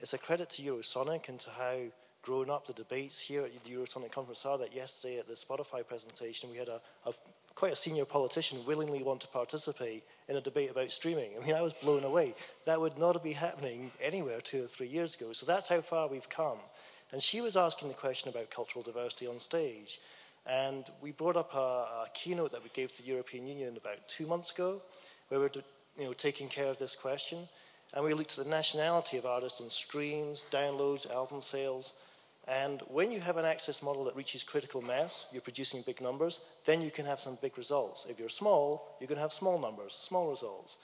it's a credit to Eurosonic and to how grown up the debates here at the Eurosonic conference are that yesterday at the Spotify presentation we had a, a quite a senior politician willingly want to participate in a debate about streaming. I mean, I was blown away. That would not be happening anywhere two or three years ago. So that's how far we've come. And she was asking the question about cultural diversity on stage. And we brought up a, a keynote that we gave to the European Union about two months ago, where we're you know, taking care of this question. And we looked at the nationality of artists on streams, downloads, album sales, and when you have an access model that reaches critical mass, you're producing big numbers, then you can have some big results. If you're small, you're going to have small numbers, small results.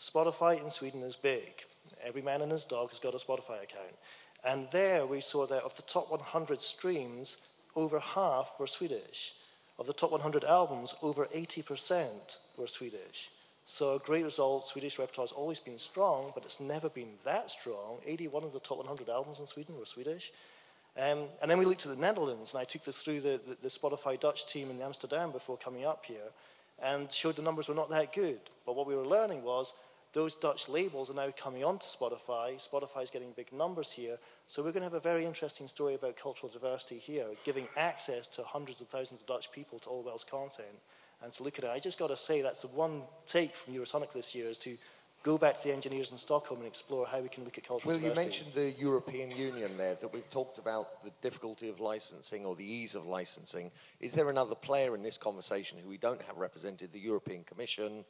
Spotify in Sweden is big. Every man and his dog has got a Spotify account. And there we saw that of the top 100 streams, over half were Swedish. Of the top 100 albums, over 80% were Swedish. So a great result. Swedish repertoire has always been strong, but it's never been that strong. 81 of the top 100 albums in Sweden were Swedish. Um, and then we looked at the Netherlands, and I took this through the, the, the, Spotify Dutch team in Amsterdam before coming up here, and showed the numbers were not that good. But what we were learning was those Dutch labels are now coming onto Spotify. Spotify is getting big numbers here. So we're going to have a very interesting story about cultural diversity here, giving access to hundreds of thousands of Dutch people to Allwell's content. And to look at it, I just got to say that's the one take from Eurosonic this year is to go back to the engineers in Stockholm and explore how we can look at cultural Well, you mentioned the European Union there, that we've talked about the difficulty of licensing or the ease of licensing. Is there another player in this conversation who we don't have represented, the European Commission,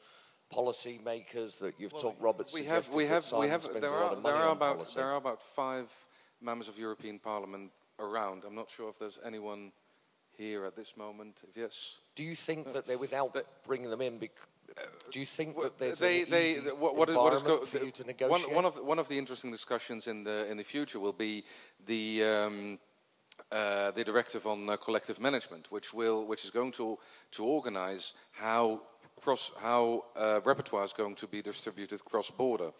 policy makers that you've well, talked, Robert we have, we have, we have, there are, there are about, policy. There are about five members of European Parliament around. I'm not sure if there's anyone here at this moment. Yes. Do you think that they're without bringing them in do you think that there's they, an they, easy what, what, environment what is for you to negotiate? One, one, of, one of the interesting discussions in the, in the future will be the, um, uh, the directive on uh, collective management, which, will, which is going to, to organize how cross how uh, repertoire is going to be distributed cross border,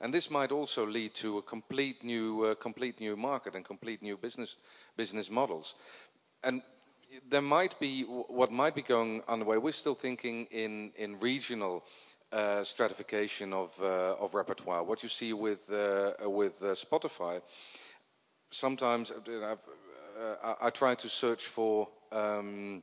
and this might also lead to a complete new uh, complete new market and complete new business business models, and there might be what might be going underway. We're still thinking in in regional. Uh, stratification of uh, of repertoire. What you see with uh, with uh, Spotify, sometimes uh, I, I, try to search for um,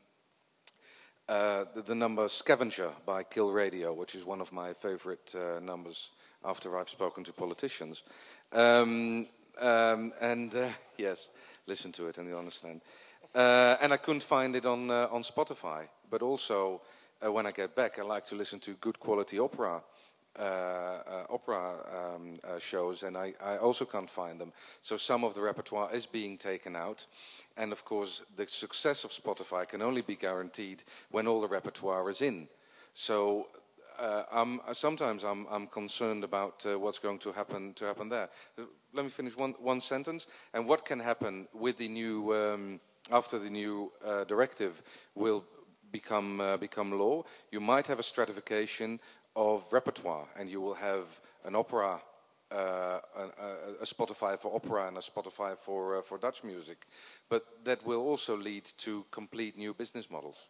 uh, the, the, number Scavenger by Kill Radio, which is one of my favorite uh, numbers after I've spoken to politicians. Um, um, and uh, yes, listen to it and you'll understand. Uh, and I couldn't find it on, uh, on Spotify. But also, when I get back, I like to listen to good quality opera. opera um, shows, and I, I also can't find them. So some of the repertoire is being taken out, and of course, the success of Spotify can only be guaranteed when all the repertoire is in. So uh, I'm, sometimes I'm, I'm, concerned about uh, what's going to happen to happen there. Let me finish one, one sentence. And what can happen with the new um, after the new uh, directive will become uh, become law? You might have a stratification of repertoire, and you will have an opera uh, a, a, Spotify for opera and a Spotify for, uh, for Dutch music. But that will also lead to complete new business models.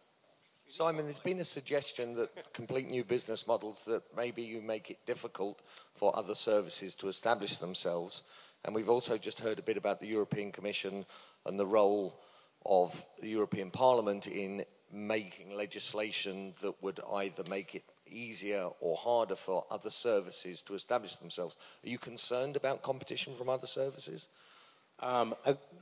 Simon, there's been a suggestion that complete new business models that maybe you make it difficult for other services to establish themselves. And we've also just heard a bit about the European Commission and the role of the European Parliament in making legislation that would either make it easier or harder for other services to establish themselves. Are you concerned about competition from other services? Um,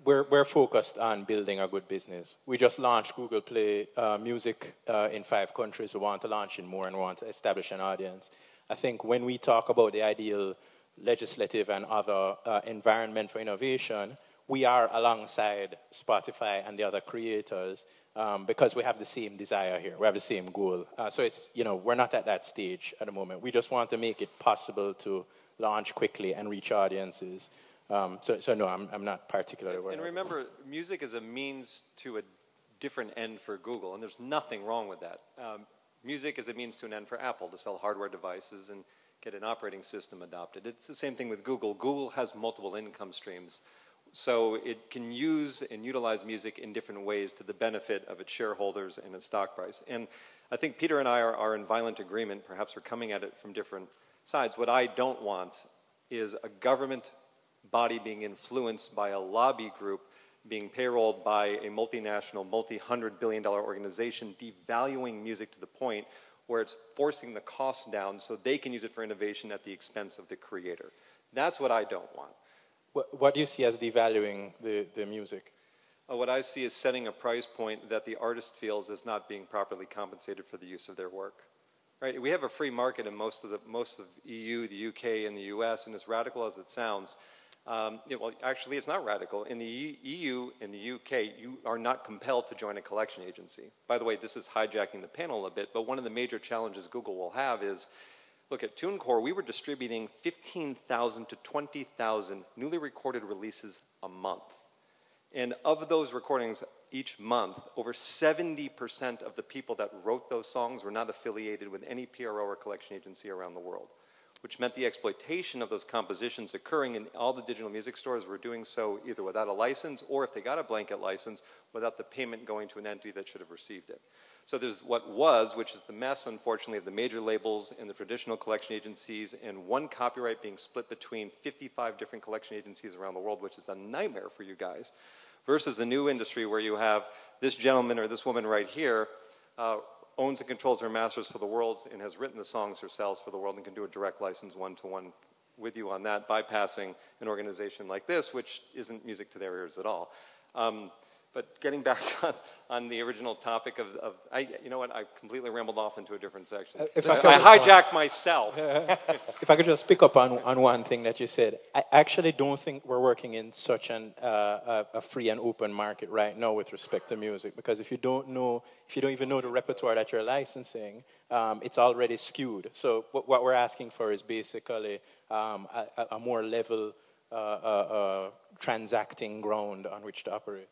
we're, we're, focused on building a good business. We just launched Google Play uh, Music uh, in five countries. We want to launch in more and want to establish an audience. I think when we talk about the ideal legislative and other uh, environment for innovation, we are alongside Spotify and the other creators um, because we have the same desire here. We have the same goal. Uh, so it's, you know, we're not at that stage at the moment. We just want to make it possible to launch quickly and reach audiences. Um, so, so no, I'm, I'm not particularly worried. And remember, music is a means to a different end for Google, and there's nothing wrong with that. Um, music is a means to an end for Apple to sell hardware devices and get an operating system adopted. It's the same thing with Google. Google has multiple income streams. So it can use and utilize music in different ways to the benefit of its shareholders and its stock price. And I think Peter and I are, are in violent agreement. Perhaps we're coming at it from different sides. What I don't want is a government body being influenced by a lobby group being payrolled by a multinational, multi-hundred billion dollar organization, devaluing music to the point where it's forcing the cost down so they can use it for innovation at the expense of the creator. That's what I don't want. What, what do you see as devaluing the, the music? Uh, what I see is setting a price point that the artist feels is not being properly compensated for the use of their work. Right? We have a free market in most of the most of EU, the UK, and the US, and as radical as it sounds, um, it, well, actually, it's not radical. In the EU, in the UK, you are not compelled to join a collection agency. By the way, this is hijacking the panel a bit, but one of the major challenges Google will have is Look, at TuneCore, we were distributing 15,000 to 20,000 newly recorded releases a month. And of those recordings each month, over 70% of the people that wrote those songs were not affiliated with any PRO or collection agency around the world, which meant the exploitation of those compositions occurring in all the digital music stores were doing so either without a license or if they got a blanket license, without the payment going to an entity that should have received it. So there's what was, which is the mess, unfortunately, of the major labels and the traditional collection agencies, and one copyright being split between 55 different collection agencies around the world, which is a nightmare for you guys, versus the new industry where you have this gentleman or this woman right here uh, owns and controls her masters for the world and has written the songs herself for the world and can do a direct license one to one with you on that, bypassing an organization like this, which isn't music to their ears at all. Um, but getting back on, on the original topic of, of, I, you know what, I completely rambled off into a different section. If I, I hijacked myself. if I could just pick up on, on one thing that you said, I actually don't think we're working in such an, uh, a, a free and open market right now with respect to music, because if you don't know, if you don't even know the repertoire that you're licensing, um, it's already skewed. So what, what, we're asking for is basically um, a, a, more level uh, uh, uh transacting ground on which to operate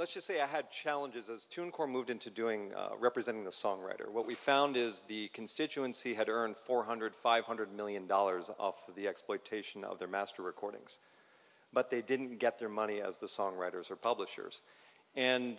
let's just say I had challenges as TuneCore moved into doing uh, representing the songwriter. What we found is the constituency had earned 400, 500 million dollars off of the exploitation of their master recordings, but they didn't get their money as the songwriters or publishers. And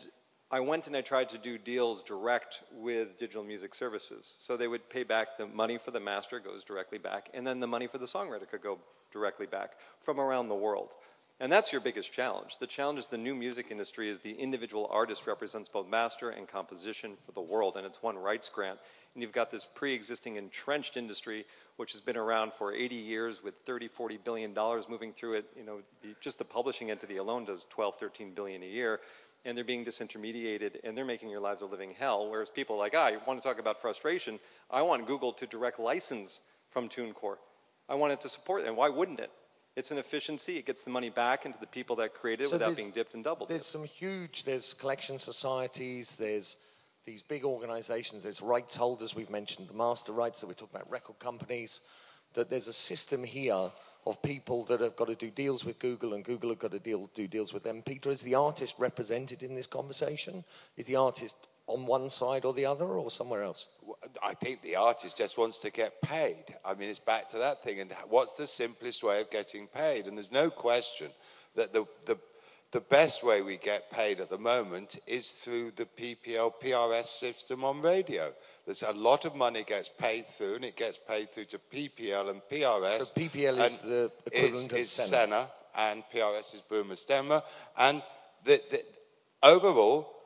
I went and I tried to do deals direct with digital music services. So they would pay back the money for the master goes directly back, and then the money for the songwriter could go directly back from around the world. And that's your biggest challenge. The challenge is the new music industry is the individual artist represents both master and composition for the world, and it's one rights grant. And you've got this pre-existing entrenched industry, which has been around for 80 years with 30, 40 billion dollars moving through it. You know, just the publishing entity alone does 12, 13 billion a year, and they're being disintermediated, and they're making your lives a living hell. Whereas people like I want to talk about frustration. I want Google to direct license from TuneCore. I want it to support, and why wouldn't it? It's an efficiency. It gets the money back into the people that created it So without being dipped and doubled. There's some huge, there's collection societies, there's these big organizations, there's rights holders, we've mentioned the master rights that we talk about, record companies, that there's a system here of people that have got to do deals with Google and Google have got to deal, do deals with them. Peter, is the artist represented in this conversation? Is the artist on one side or the other or somewhere else? I think the artist just wants to get paid. I mean, it's back to that thing. And what's the simplest way of getting paid? And there's no question that the, the, the best way we get paid at the moment is through the PPL PRS system on radio. There's a lot of money gets paid through, and it gets paid through to PPL and PRS. So PPL is the equivalent of is SENA. SENA, and PRS is Buma Stemra. And the, the, overall,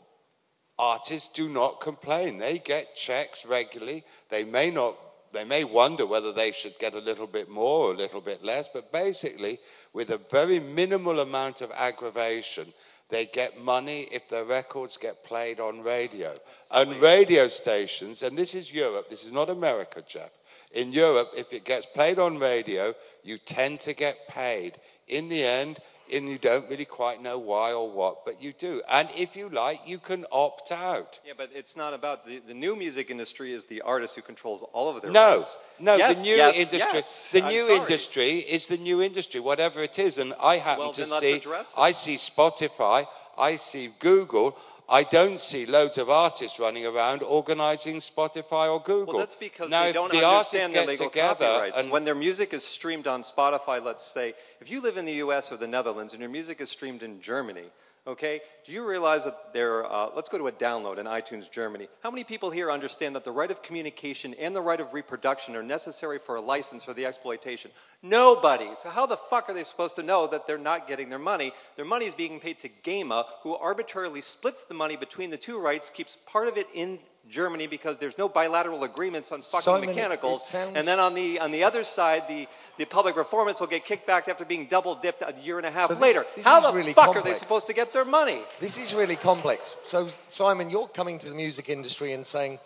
artists do not complain. They get checks regularly. They may not. They may wonder whether they should get a little bit more or a little bit less, but basically, with a very minimal amount of aggravation, they get money if their records get played on radio. And radio stations, and this is Europe, this is not America, Jeff. In Europe, if it gets played on radio, you tend to get paid. In the end, and you don't really quite know why or what, but you do. And if you like, you can opt out. Yeah, but it's not about the, the new music industry is the artist who controls all of their No, rights. no, Yes, the new yes, industry. yes. The I'm new sorry. industry is the new industry, whatever it is. And I happen Well, to see. I see Spotify, I see Google. I don't see loads of artists running around organizing Spotify or Google. Well, that's because now, they don't the understand the legal together copyrights. and when their music is streamed on Spotify, let's say, if you live in the U.S. or the Netherlands and your music is streamed in Germany, okay, do you realize that there? Uh, let's go to a download in iTunes Germany. How many people here understand that the right of communication and the right of reproduction are necessary for a license for the exploitation? Nobody. So how the fuck are they supposed to know that they're not getting their money? Their money is being paid to GEMA, who arbitrarily splits the money between the two rights, keeps part of it in Germany because there's no bilateral agreements on fucking it mechanicals. sounds- And then on the on the other side, the, the public performance will get kicked back after being double dipped a year and a half So this- later. this How the really fuck are they supposed to get their money? This is really complex. So, Simon, you're coming to the music industry and saying,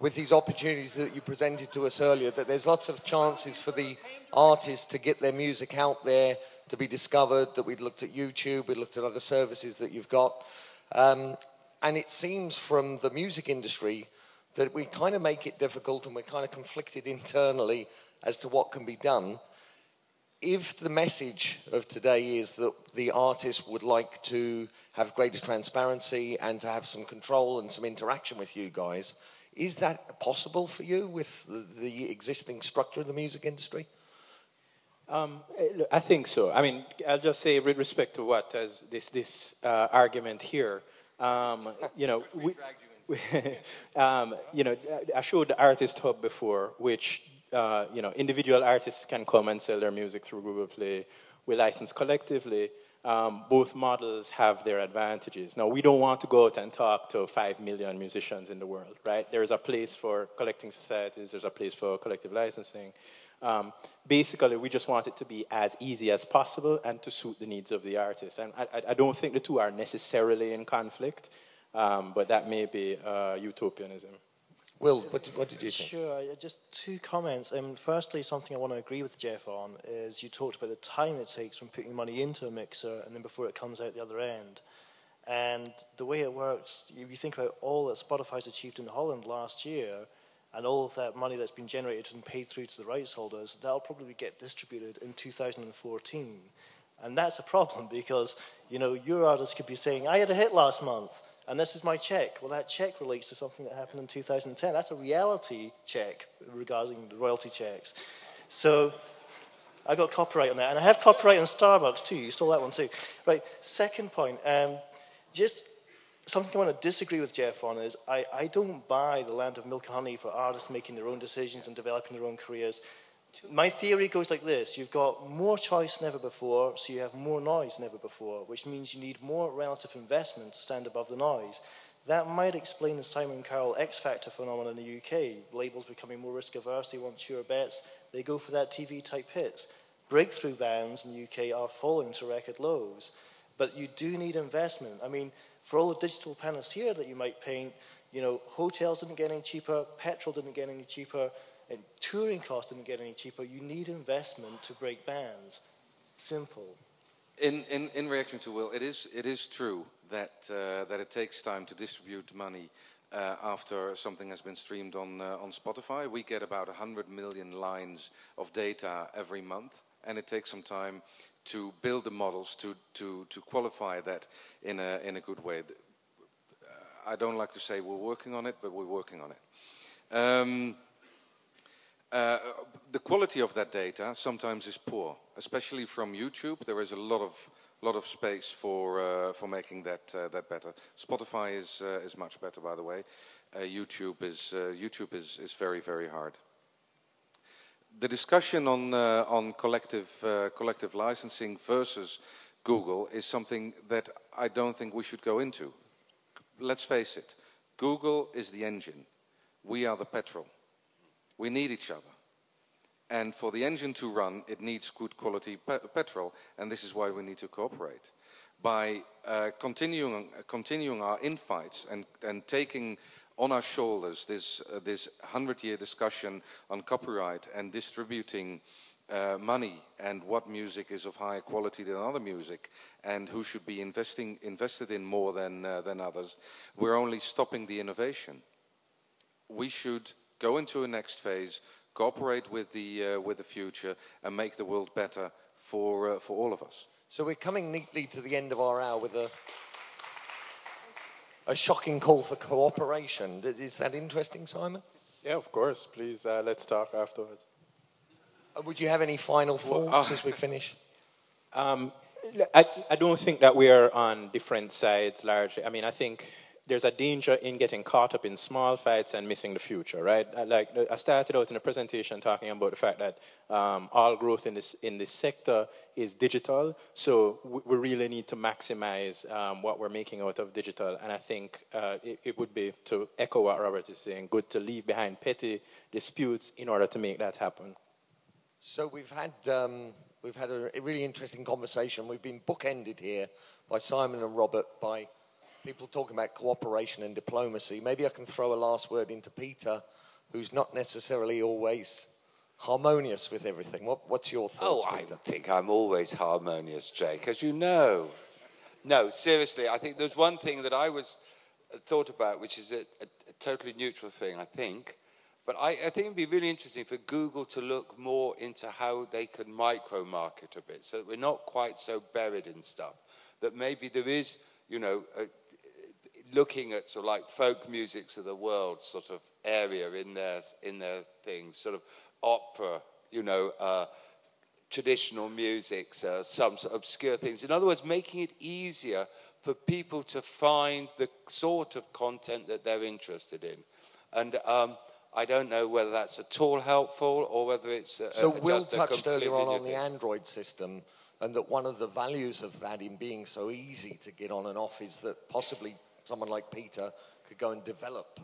with these opportunities that you presented to us earlier, that there's lots of chances for the artists to get their music out there, to be discovered, that we'd looked at YouTube, we looked at other services that you've got. Um, and it seems from the music industry that we kind of make it difficult and we're kind of conflicted internally as to what can be done if the message of today is that the artist would like to have greater transparency and to have some control and some interaction with you guys, is that possible for you with the, the existing structure of the music industry? Um, I think so. I mean, I'll just say with respect to what as this this uh, argument here. Um, you know, we, um, you know, I showed the Artist Hub before, which uh, you know, individual artists can come and sell their music through Google Play. We license collectively. Um, both models have their advantages. Now, we don't want to go out and talk to five million musicians in the world, right? There is a place for collecting societies. There's a place for collective licensing. Um, basically, we just want it to be as easy as possible and to suit the needs of the artist. And I, I- I don't think the two are necessarily in conflict, um, but that may be uh, utopianism. Will, what, did- what did you think? Sure, uh, just two comments. Um, firstly, something I want to agree with Jeff on is you talked about the time it takes from putting money into a mixer and then before it comes out the other end. And the way it works, if you think about all that Spotify's achieved in Holland last year, and all of that money that's been generated and paid through to the rights holders, that'll probably get distributed in 2014. And that's a problem because, you know, your artist could be saying, I had a hit last month, and this is my check. Well, that check relates to something that happened in 2010. That's a reality check regarding the royalty checks. So I got copyright on that. And I have copyright on Starbucks too. You stole that one too. Right, second point. Um, just something I want to disagree with Jeff on is I, I don't buy the land of milk and honey for artists making their own decisions and developing their own careers. My theory goes like this you've got more choice than ever before, so you have more noise than ever before, which means you need more relative investment to stand above the noise. That might explain the Simon Cowell X Factor phenomenon in the UK. Labels becoming more risk averse, they want sure bets, they go for that TV type hits. Breakthrough bands in the UK are falling to record lows. But you do need investment. I mean, for all the digital panacea that you might paint, you know, hotels didn't get any cheaper, petrol didn't get any cheaper, and touring costs didn't get any cheaper. You need investment to break bands. Simple. In, in, in reaction to Will, it is, it is true that, uh, that it takes time to distribute money uh, after something has been streamed on, uh, on Spotify. We get about 100 million lines of data every month, and it takes some time to build the models to, to, to qualify that in a, in a good way. I don't like to say we're working on it, but we're working on it. Um, uh, the quality of that data sometimes is poor, especially from YouTube. There is a lot of lot of space for uh, for making that uh, that better. Spotify is uh, is much better, by the way. Uh, YouTube is uh, YouTube is is very very hard. The discussion on on collective collective licensing versus Google is something that I don't think we should go into. Let's face it, Google is the engine. We are the petrol. We need each other. And for the engine to run, it needs good quality pe petrol, and this is why we need to cooperate. By uh, continuing, uh, continuing our infights and, and taking on our shoulders this, uh, this 100 year discussion on copyright and distributing uh, money and what music is of higher quality than other music and who should be investing, invested in more than, uh, than others, we're only stopping the innovation. We should go into a next phase, cooperate with the, uh, with the future, and make the world better for, uh, for all of us. So we're coming neatly to the end of our hour with a, a shocking call for cooperation. Is that interesting, Simon? Yeah, of course. Please, uh, let's talk afterwards. Uh, would you have any final thoughts well, uh, as we finish? Um, I, I don't think that we are on different sides largely. I mean, I think there's a danger in getting caught up in small fights and missing the future, right? Like I started out in the presentation talking about the fact that um, all growth in this in this sector is digital, so we really need to maximize um, what we're making out of digital. And I think uh, it, it, would be to echo what Robert is saying, good to leave behind petty disputes in order to make that happen. So we've had um, we've had a really interesting conversation. We've been bookended here by Simon and Robert by people talking about cooperation and diplomacy. Maybe I can throw a last word into Peter, who's not necessarily always harmonious with everything. What, what's your thoughts? Oh, Peter? I think I'm always harmonious, Jake, as you know. No, seriously, I think there's one thing that I was uh, thought about, which is a, a, a totally neutral thing, I think. But I, I, think it'd be really interesting for Google to look more into how they can micro market a bit so that we're not quite so buried in stuff. That maybe there is, you know, a, looking at sort of like folk musics of the world sort of area in their in their things, sort of opera, you know, uh, traditional music, uh, some sort of obscure things. In other words, making it easier for people to find the sort of content that they're interested in, and. Um, I don't know whether that's at all helpful or whether it's a, so. Will touched earlier on on the Android system, and that one of the values of that in being so easy to get on and off is that possibly someone like Peter could go and develop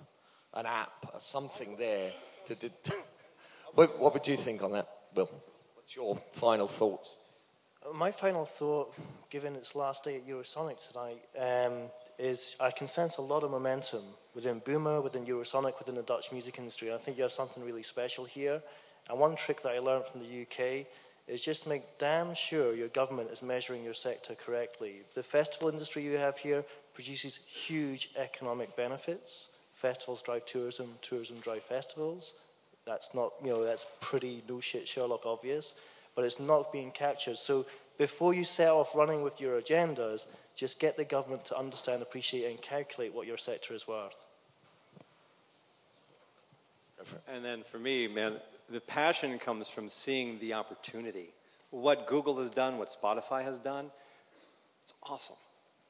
an app or something there to. De- what, what would you think on that, Will? What's your final thoughts? My final thought, given its last day at Eurosonic tonight, um, is I can sense a lot of momentum within Buma, within Eurosonic, within the Dutch music industry. I think you have something really special here. And one trick that I learned from the UK is just make damn sure your government is measuring your sector correctly. The festival industry you have here produces huge economic benefits. Festivals drive tourism, tourism drive festivals. That's not, you know, that's pretty no shit Sherlock obvious, but it's not being captured. So before you set off running with your agendas, just get the government to understand, appreciate, and calculate what your sector is worth. And then for me, man, the passion comes from seeing the opportunity. What Google has done, what Spotify has done, it's awesome.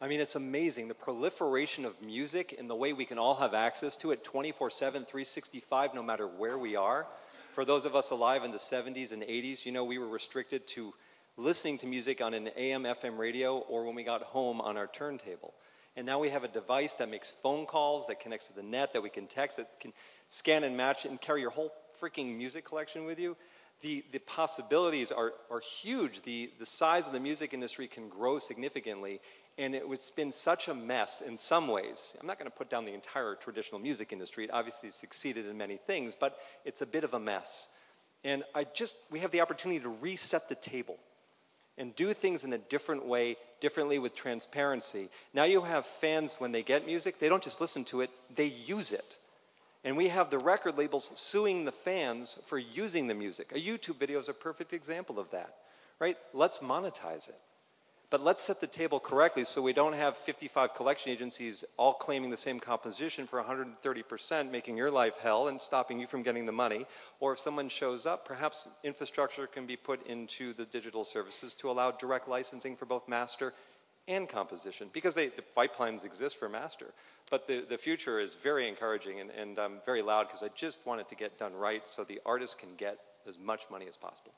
I mean, it's amazing. The proliferation of music and the way we can all have access to it 24 7, 365, no matter where we are. For those of us alive in the 70s and 80s, you know, we were restricted to listening to music on an AM, FM radio, or when we got home on our turntable. And now we have a device that makes phone calls, that connects to the net, that we can text, that can scan and match and carry your whole freaking music collection with you. The, the possibilities are, are huge. The, the size of the music industry can grow significantly, and it was been such a mess in some ways. I'm not going to put down the entire traditional music industry. It obviously succeeded in many things, but it's a bit of a mess. And I just, we have the opportunity to reset the table and do things in a different way, differently with transparency. Now you have fans, when they get music, they don't just listen to it, they use it. And we have the record labels suing the fans for using the music. A YouTube video is a perfect example of that, right? Let's monetize it. But let's set the table correctly so we don't have 55 collection agencies all claiming the same composition for 130%, making your life hell and stopping you from getting the money. Or if someone shows up, perhaps infrastructure can be put into the digital services to allow direct licensing for both master and composition, because they, the pipelines exist for master. But the, the future is very encouraging, and, and I'm very loud because I just want it to get done right so the artist can get as much money as possible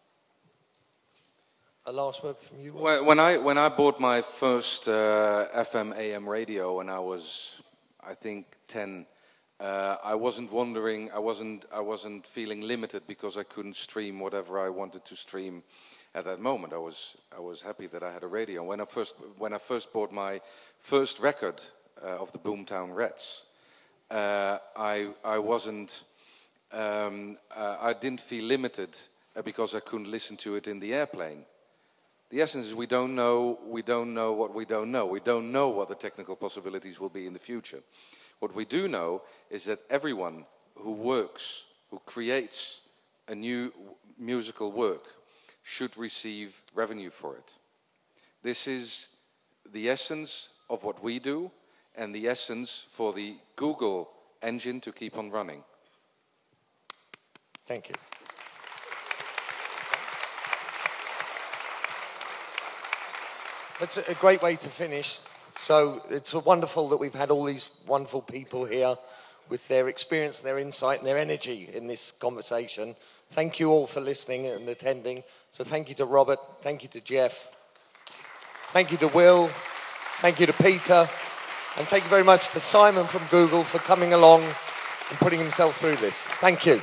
a last word from you? When I when I bought my first uh, FM AM radio when I was, I think, ten, uh, I wasn't wondering. I wasn't I wasn't feeling limited because I couldn't stream whatever I wanted to stream at that moment. I was I was happy that I had a radio. When I first when I first bought my first record uh, of the Boomtown Rats, uh, I I wasn't. Um, uh, I didn't feel limited uh, because I couldn't listen to it in the airplane. The essence is we don't know, we don't know what we don't know. We don't know what the technical possibilities will be in the future. What we do know is that everyone who works, who creates a new musical work, should receive revenue for it. This is the essence of what we do and the essence for the Google engine to keep on running. Thank you. That's a great way to finish. So it's wonderful that we've had all these wonderful people here with their experience, their insight, and their energy in this conversation. Thank you all for listening and attending. So thank you to Robert. Thank you to Jeff. Thank you to Will. Thank you to Peter. And thank you very much to Simon from Google for coming along and putting himself through this. Thank you.